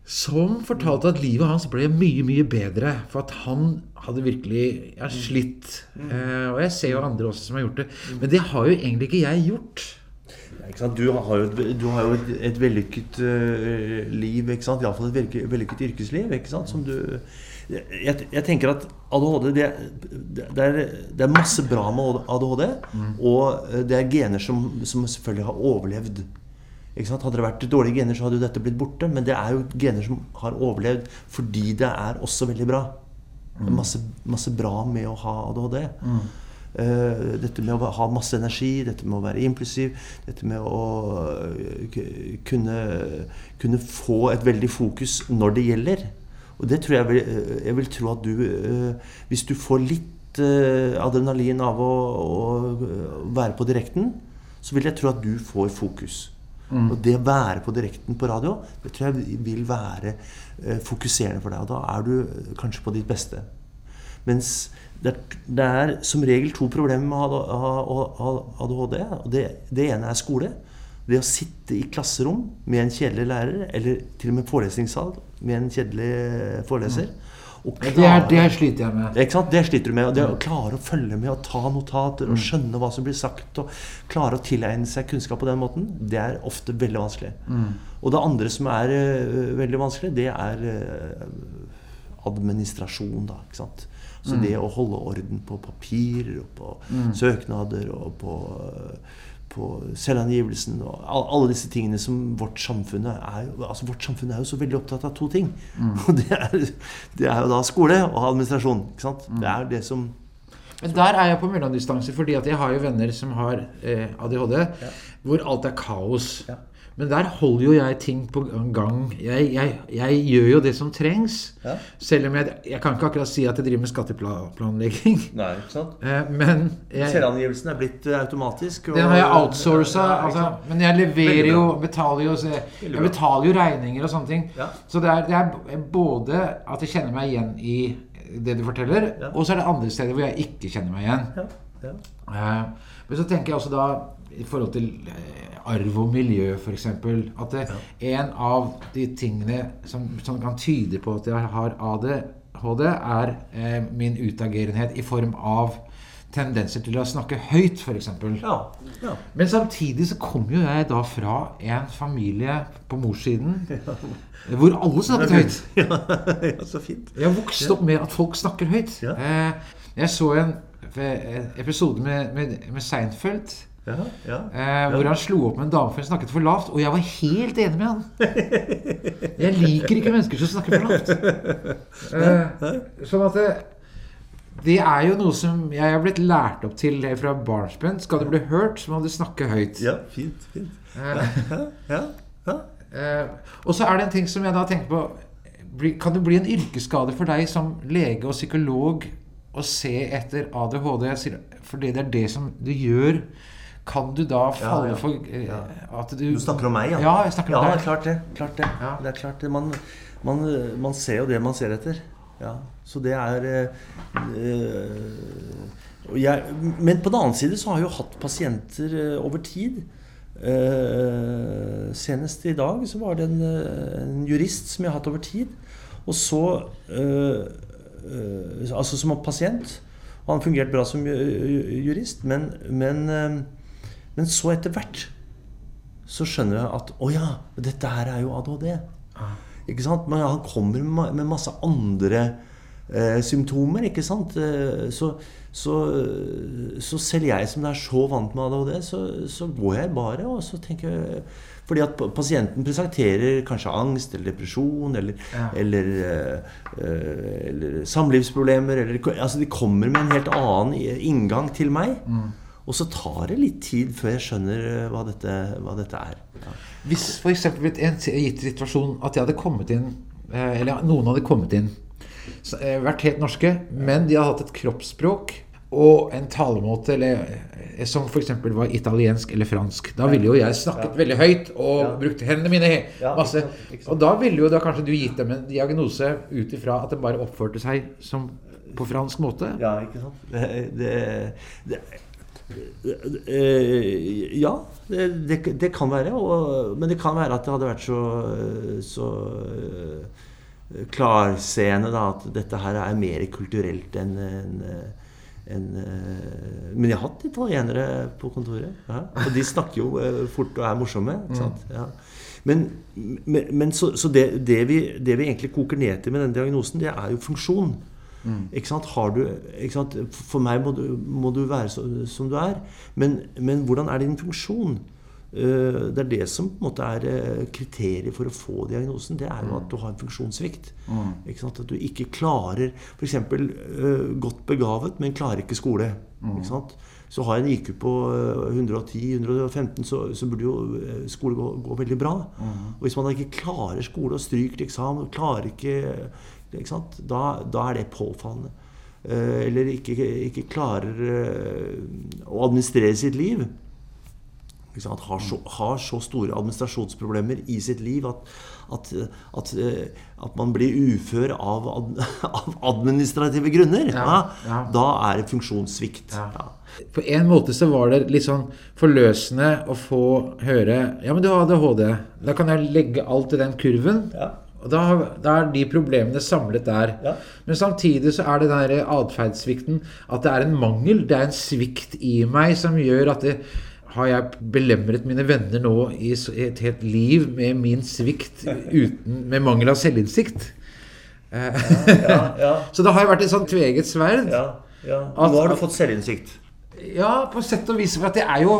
Som fortalte at livet hans ble mye, mye bedre. For at han hadde virkelig ja, slitt. Eh, og jeg ser jo andre også som har gjort det. Men det har jo egentlig ikke jeg gjort. Du har jo, et- du har jo et, et vellykket uh, liv, ikke sant? Iallfall et vellykket yrkesliv. ikke sant? Som du jeg, jeg tenker at ADHD det, det, er, det er masse bra med ADHD. Og øh, det er gener som, som selvfølgelig har overlevd. Hadde det vært dårlige gener, så hadde jo dette blitt borte. Men det er jo gener som har overlevd fordi det er også veldig bra. Det er masse, masse bra med å ha ADHD. Eh, dette med å ha masse energi, dette med å være impulsiv, dette med å eh, kunne, kunne få et veldig fokus når det gjelder. Og det tror jeg vil, eh, jeg vil tro at du eh, Hvis du får litt eh, adrenalin av å, å være på direkten, så vil jeg tro at du får fokus. Mm. Og det å være på direkten på radio, det tror jeg vil være eh, fokuserende for deg. Og da er du kanskje på ditt beste. Mens det er, det er som regel to problemer med ADHD. og det, det ene er skole. Det å sitte i klasserom med en kjedelig lærer, eller til og med forelesningssal med en kjedelig foreleser. og Det, er, det sliter jeg med. ikke sant? Det sliter du med. Og det å klare å følge med og ta notater og skjønne hva som blir sagt, og klare å tilegne seg kunnskap på den måten, det er ofte veldig vanskelig. Mm. Og det andre som er uh, veldig vanskelig, det er uh, administrasjon, da. ikke sant? Så Mm. det å holde orden på papirer og på Mm. søknader og på, øh, på selvangivelsen og alle disse tingene som vårt samfunn er jo, altså vårt samfunn er jo så veldig opptatt av to ting. Mm. Og det er, det er jo da skole og administrasjon. ikke sant? Mm. Det er det som Men der er jeg på mellomdistanse, fordi at jeg har jo venner som har eh, ADHD, hvor alt er kaos. Men der holder jo jeg ting på gang. Jeg, jeg, jeg gjør jo det som trengs. Ja. Selv om jeg, jeg kan ikke akkurat si at jeg driver med skatteplanlegging. Nei, ikke sant? Eh, men Selvangivelsen er blitt eh, automatisk. og- den har jeg outsourca. Altså, men jeg leverer jo betaler jo, jeg, betaler jo regninger og sånne ting. Ja. Så det er, det er både at jeg kjenner meg igjen i det du forteller, og så er det andre steder hvor jeg ikke kjenner meg igjen. Ja, ja. Eh, Men så tenker jeg også da i forhold til eh, arv og miljø f.eks. At det, en av de tingene som, som kan tyde på at jeg har ADHD, er eh, min utagerenhet i form av tendenser til å snakke høyt, f.eks. Ja, ja. Men samtidig så kommer jo jeg da fra en familie på morssiden hvor alle snakket høyt. ja, så fint. Jeg har vokst opp med at folk snakker høyt. Eh, jeg så en en episode med, med, med Seinfeld. Ja, ja, ja. hvor han slo opp med en dame for hun snakket for lavt. Og jeg var helt enig med han. Jeg liker ikke mennesker som snakker for lavt. Eh, sånn at det, det er jo noe som jeg har blitt lært opp til fra barnsben. Skal du bli hørt, så må du snakke høyt. Ja, fint, fint. Ja, ja, ja. Eh, og så er det en ting som jeg da tenker på. Kan det bli en yrkesskade for deg som lege og psykolog å se etter ADHD? Fordi det er det som du gjør. Kan du da falle ja, ja. for ja. at du Du snakker om meg, ja? Ja, jeg snakker om ja, deg. klart det. Klart det. det er klart det. Man, man, man, ser jo det man ser etter. Ja, Så det er øh, jeg, Men på den annen side så har jeg jo hatt pasienter øh, over tid. Uh, senest i dag så var det en, en, jurist som jeg har hatt over tid. Og så uh, uh, Altså som pasient. Han fungerte bra som jurist. Men, men, men så etter hvert så skjønner jeg at å ja, dette her er jo ADHD. Ikke sant? Men han kommer med masse andre eh, symptomer. ikke sant? Så, så, så, selv jeg som er så vant med ADHD, så, så går jeg bare og så tenker jeg fordi at pasienten presenterer kanskje angst eller depresjon eller, Ja. eller, eh, eller samlivsproblemer. Eller, altså de kommer med en helt annen inngang til meg. Og så tar det litt tid før jeg skjønner eh, hva dette, hva dette er. Ja. Hvis f.eks. i en gitt situasjon at jeg hadde kommet inn eh, Eller noen hadde kommet inn eh, Vært helt norske, men de hadde hatt et kroppsspråk og en talemåte eller, som f.eks. var italiensk eller fransk. Da ville jo jeg snakket Ja. veldig høyt og Ja. brukt hendene mine Ja, masse. ikke sant, ikke sant. Og da ville jo da kanskje du gitt dem en diagnose ut ifra at de bare oppførte seg som på fransk måte. Ja, ikke sant. Det, det, det, ja, det, det, det kan være. Og, men det kan være at det hadde vært så, så eh, klarseende da, at dette her er mer kulturelt enn en, en, eh, Men jeg har hatt italienere på kontoret. Ja, og de snakker jo eh, fort og er morsomme. Sant? Ja. Men, men, men så, så det, det, vi, det vi egentlig koker ned til med den diagnosen, det er jo funksjon. Ikke? Har du, ikke? For meg må du, må du være så, som du er. Men, men hvordan er din funksjon? Eh, det er det som på en måte er eh, kriteriet for å få diagnosen. Det er jo at du har en funksjonssvikt. Ikke sant? At du ikke klarer F.eks. Uh, godt begavet, men klarer ikke skole. Ikke sant? Så har jeg en IQ på eh, 110-115, så, så burde jo eh, skole gå, gå veldig bra. Og hvis man da ikke klarer skole og stryker til eksamen, klarer ikke, ikke? Da, da er det påfallende. Eh, eller ikke, ikke klarer eh, å administrere sitt liv. Har, så, har så store administrasjonsproblemer i sitt liv at, at, at, eh, at man blir ufør av, av administrative grunner. Ja, Ja. Da er det funksjonssvikt. Ja. Ja. På en måte så var det litt sånn forløsende å få høre Ja, men du har ADHD. Da kan jeg legge alt i den kurven. Ja. Og da, da er de problemene samlet der. Ja. Men samtidig så er det den atferdssvikten at det er en mangel. Det er en svikt i meg som gjør at det, har jeg belemret mine venner nå i et helt liv med min svikt uten, med mangel av selvinnsikt? Eh, Ja, ja, så det har jo vært et sånn tveget sverd. ja, ja. Nå har du fått selvinnsikt. Ja, på sett og vis. For at det er jo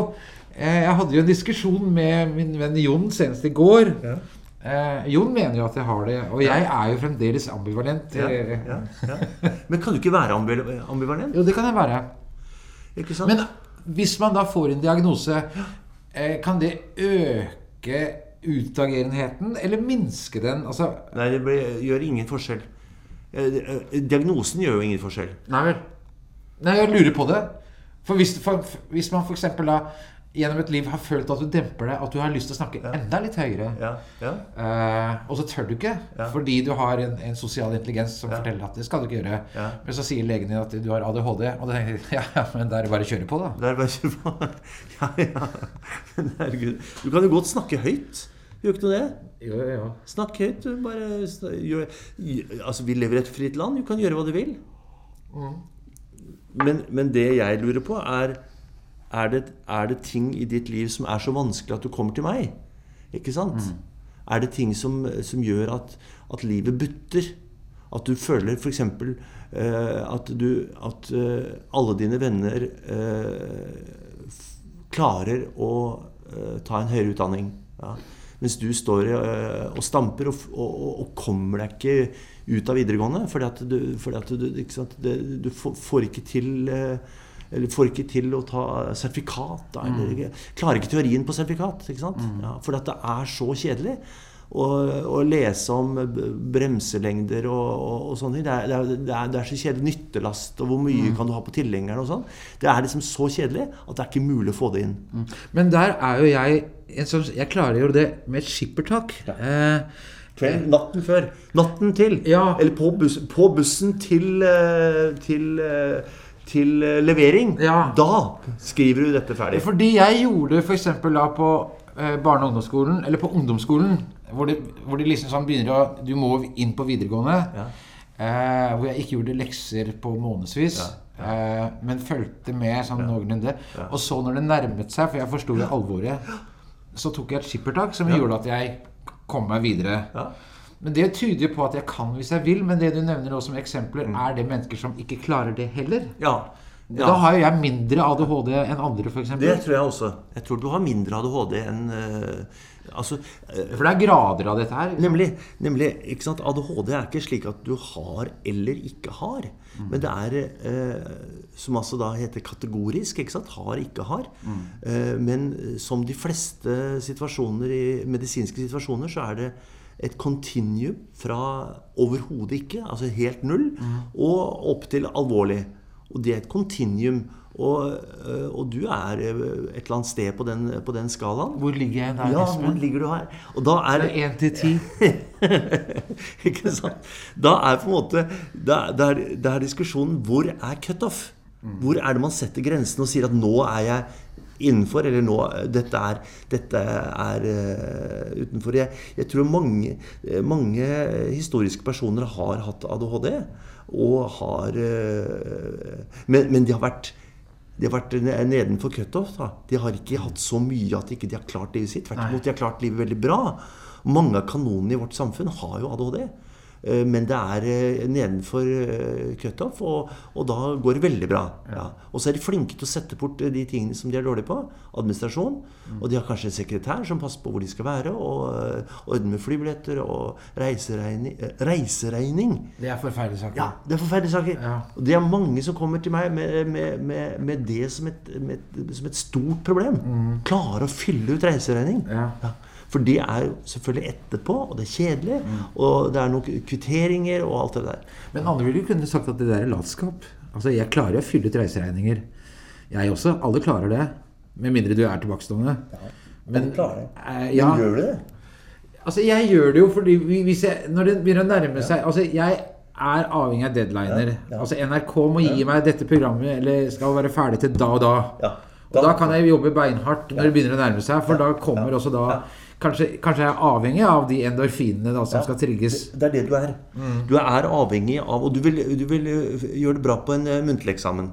eh, Jeg hadde jo en diskusjon med min venn Jon senest i går. Eh, Jon mener jo at jeg har det, og jeg er jo fremdeles ambivalent. Ja, ja, ja. Men kan du ikke være ambivalent? Jo, det kan jeg være. Men hvis man da får en diagnose, eh, kan det øke utagerenheten, eller minske den? Altså Nei, det blir, gjør ingen forskjell. Eh, eh, Diagnosen gjør jo ingen forskjell. Nei vel. Nei, jeg lurer på det. For hvis, for, hvis man f.eks. da gjennom et liv har følt at du demper det, at du har lyst til å snakke enda litt høyere, Ja, ja. Uh, og så tør du ikke Ja. fordi du har en, en sosial intelligens som forteller at det skal du ikke gjøre. Ja. Men så sier legen din at du har ADHD, og da tenker du ja, ja, men da er det bare å kjøre på, da. Det er bare å kjøre på. Ja, ja. Herregud. Du kan jo godt snakke høyt. Gjør ikke du det? Jo, jo, jo. Snakk høyt. du Bare gjør, altså, vi lever i et fritt land. Du kan gjøre hva du vil. men, men det jeg lurer på, er er det, er det ting i ditt liv som er så vanskelig at du kommer til meg? Ikke sant? Er det ting som, som gjør at, at livet butter? At du føler f.eks. Uh, at, du, at uh, alle dine venner uh, klarer å uh, ta en høyere utdanning. Ja. Mens du står eh, og stamper og, og, og, kommer deg ikke ut av videregående. Fordi at du, fordi at du, sant? Det, du får, får ikke til eh, eller får ikke til å ta sertifikat. Da, eller, Mm. Klarer ikke teorien på sertifikat. sant? Ja, at det er så kjedelig. Å, lese om bremselengder og, og, og sånne ting. Det er, det, er, det, er, så kjedelig. Nyttelast og hvor mye Mm. kan du ha på tilhengeren og sånn. Det er liksom så kjedelig at det er ikke mulig å få det inn. Men der er jo jeg en sånn, Jeg klarer jo det med et skippertak. Eh, Kvelden, natten før. Natten til. Eller på, bus, på bussen til, eh, til, eh, til levering, levering. Da skriver du dette ferdig. Fordi jeg gjorde f.eks. da på eh, barne- og ungdomsskolen, eller på ungdomsskolen, hvor det, hvor det liksom sånn begynner å Du må inn på videregående. Eh, hvor jeg ikke gjorde lekser på månedsvis. Eh, men fulgte med sånn noenlunde. Og så når det nærmet seg, for jeg forsto alvoret, så tok jeg et skippertak som Ja. gjorde at jeg kom meg videre. Men det tyder jo på at jeg kan hvis jeg vil. Men det du nevner nå som eksempler, er det mennesker som ikke klarer det heller? Ja. Ja. Da har jo jeg mindre ADHD enn andre, f.eks. Det tror jeg også. Jeg tror du har mindre ADHD enn uh, altså, uh, For det er grader av dette her. Nemlig. nemlig ikke sant? ADHD er ikke slik at du har eller ikke har. Mm. Men det er uh, som altså da heter kategorisk. ikke sant? Har, ikke har. Mm. Men som de fleste situasjoner i medisinske situasjoner, så er det et continuum fra overhodet ikke, altså helt null, Mm. og opp til alvorlig. Og det er et continuum. Og, øh, og du er øh, et eller annet sted på den, på den skalaen. Hvor ligger jeg der, Ja, Espen? hvor ligger du her? Og da er Fra én til ti. Ikke sant? Da er på en måte Da, da, er, da er diskusjonen hvor er cutoff? Hvor er det man setter grensen og sier at nå er jeg innenfor, eller nå Dette er, dette er uh, utenfor. Jeg, jeg tror mange, eh, mange historiske personer har hatt ADHD. Og har uh, men, men de har vært de har vært nedenfor cutoff. De har ikke hatt så mye at de ikke har klart livet sitt. Tvert imot, de har klart livet veldig bra. Mange av kanonene i vårt samfunn har jo ADHD. Eh, Men det er eh, nedenfor eh, cutoff, og, og da går det veldig bra. Ja. Og så er de flinke til å sette bort eh, de tingene som de er dårlige på. Administrasjon. Og de har kanskje en sekretær som passer på hvor de skal være, og eh, ordner med flybilletter og reiseregning. eh, reiseregning. Det er forferdelige saker. Ja, det er forferdelige saker. Og det er mange som kommer til meg med, med, med, med det som et, med, som et stort problem. Klare å fylle ut reiseregning. Ja. For det er jo selvfølgelig etterpå, og det er kjedelig. Og det er noen kvitteringer og alt det der. Men andre ville jo kunne sagt at det der er latskap. Altså, Jeg klarer å fylle ut reiseregninger. Jeg også. Alle klarer det. Med mindre du er tilbakestående. Men, klarer det. eh, ja. Men gjør du det? Altså, jeg gjør det jo fordi hvis jeg, Når det begynner å nærme seg Altså, jeg er avhengig av deadliner. Altså, NRK må gi meg dette programmet eller skal være ferdig til da og da. Og da kan jeg jobbe beinhardt når det begynner å nærme seg, for da kommer også da Kanskje, kanskje jeg er avhengig av de endorfinene da, som skal trigges. Det er det du er. Du er avhengig av Og du vil, du vil eh, gjøre det bra på en uh, muntlig eksamen.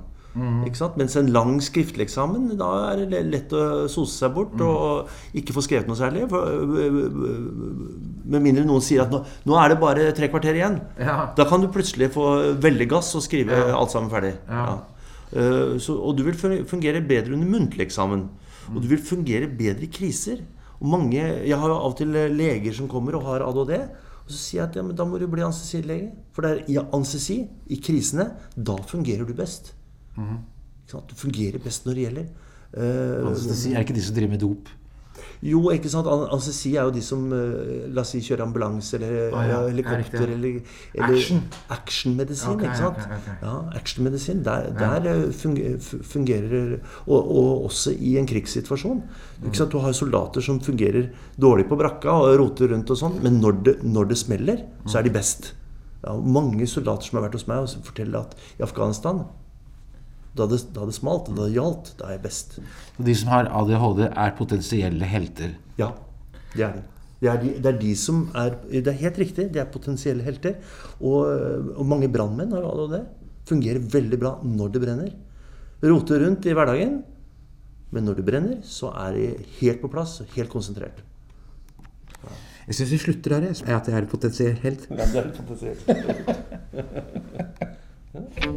Ikke sant? Mens en lang skriftlig eksamen, da er det lett å sose seg bort og ikke få skrevet noe særlig. Øh, med mindre noen sier at nå, nå er det bare tre kvarter igjen. Ja. Da kan du plutselig få veldig gass og skrive Ja. alt sammen ferdig. Ja. Ja. Eh, så, og du vil fungere bedre under muntlig eksamen. Og du vil fungere bedre i kriser. Og mange, Jeg har jo av og til leger som kommer og har ADHD. Og så sier jeg at ja, da må du bli anestesilege. For det er i anestesi, i krisene, da fungerer du best. Sant? Du fungerer best når det gjelder. Uh, Anestesi er ikke de som driver med dop. Jo, ikke sant. Anestesi er jo de som eh, la oss si kjører ambulanse eller Ah, ja. Ja, helikopter eller, eller, Actionmedisin, Action. okay, ikke sant. Okay, okay. Ja, actionmedisin. Der, der eh, fungerer og, og også i en krigssituasjon. Ikke sant? Du har soldater som fungerer dårlig på brakka og roter rundt og sånn, men når det, når det smeller, så er de best. Ja, mange soldater som har vært hos meg, og forteller at i Afghanistan da det, da det smalt, da det gjaldt, da er jeg best. Og de som har ADHD, er potensielle helter. Ja, det er de. Det er de, det er de som er Det er helt riktig, de er potensielle helter. Og, og mange brannmenn har ADHD. fungerer veldig bra når det brenner. Roter rundt i hverdagen, men når det brenner, så er de helt på plass, helt konsentrert. Jeg syns vi slutter her, jeg. At jeg er en potensiell helt. Ja, det er en potensiell.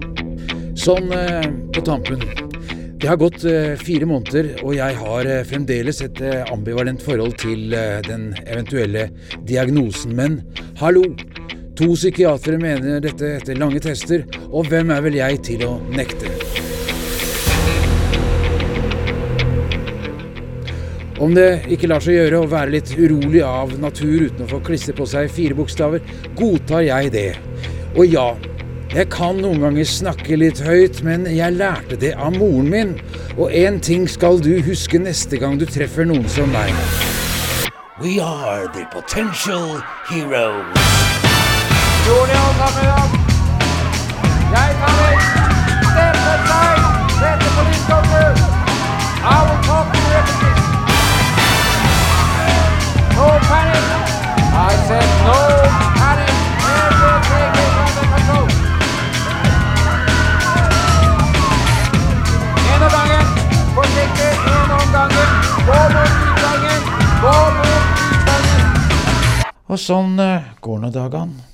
Sånn eh, på tampen. Det har gått eh, fire måneder, og jeg har eh, fremdeles et ambivalent forhold til den eventuelle diagnosen. Men hallo! To psykiatere mener dette etter lange tester, og hvem er vel jeg til å nekte? Om det ikke lar seg gjøre å være litt urolig av natur uten å få klistre på seg fire bokstaver, godtar jeg det. Og ja, jeg kan noen ganger snakke litt høyt, men jeg lærte det av moren min. Og én ting skal du huske neste gang du treffer noen som meg. We are the potential heroes. Rolig kommer opp. Jeg tar det. Stemmer seg. Sette på. I will talk to you No panic. I said no Og sånn eh, går nå dagene.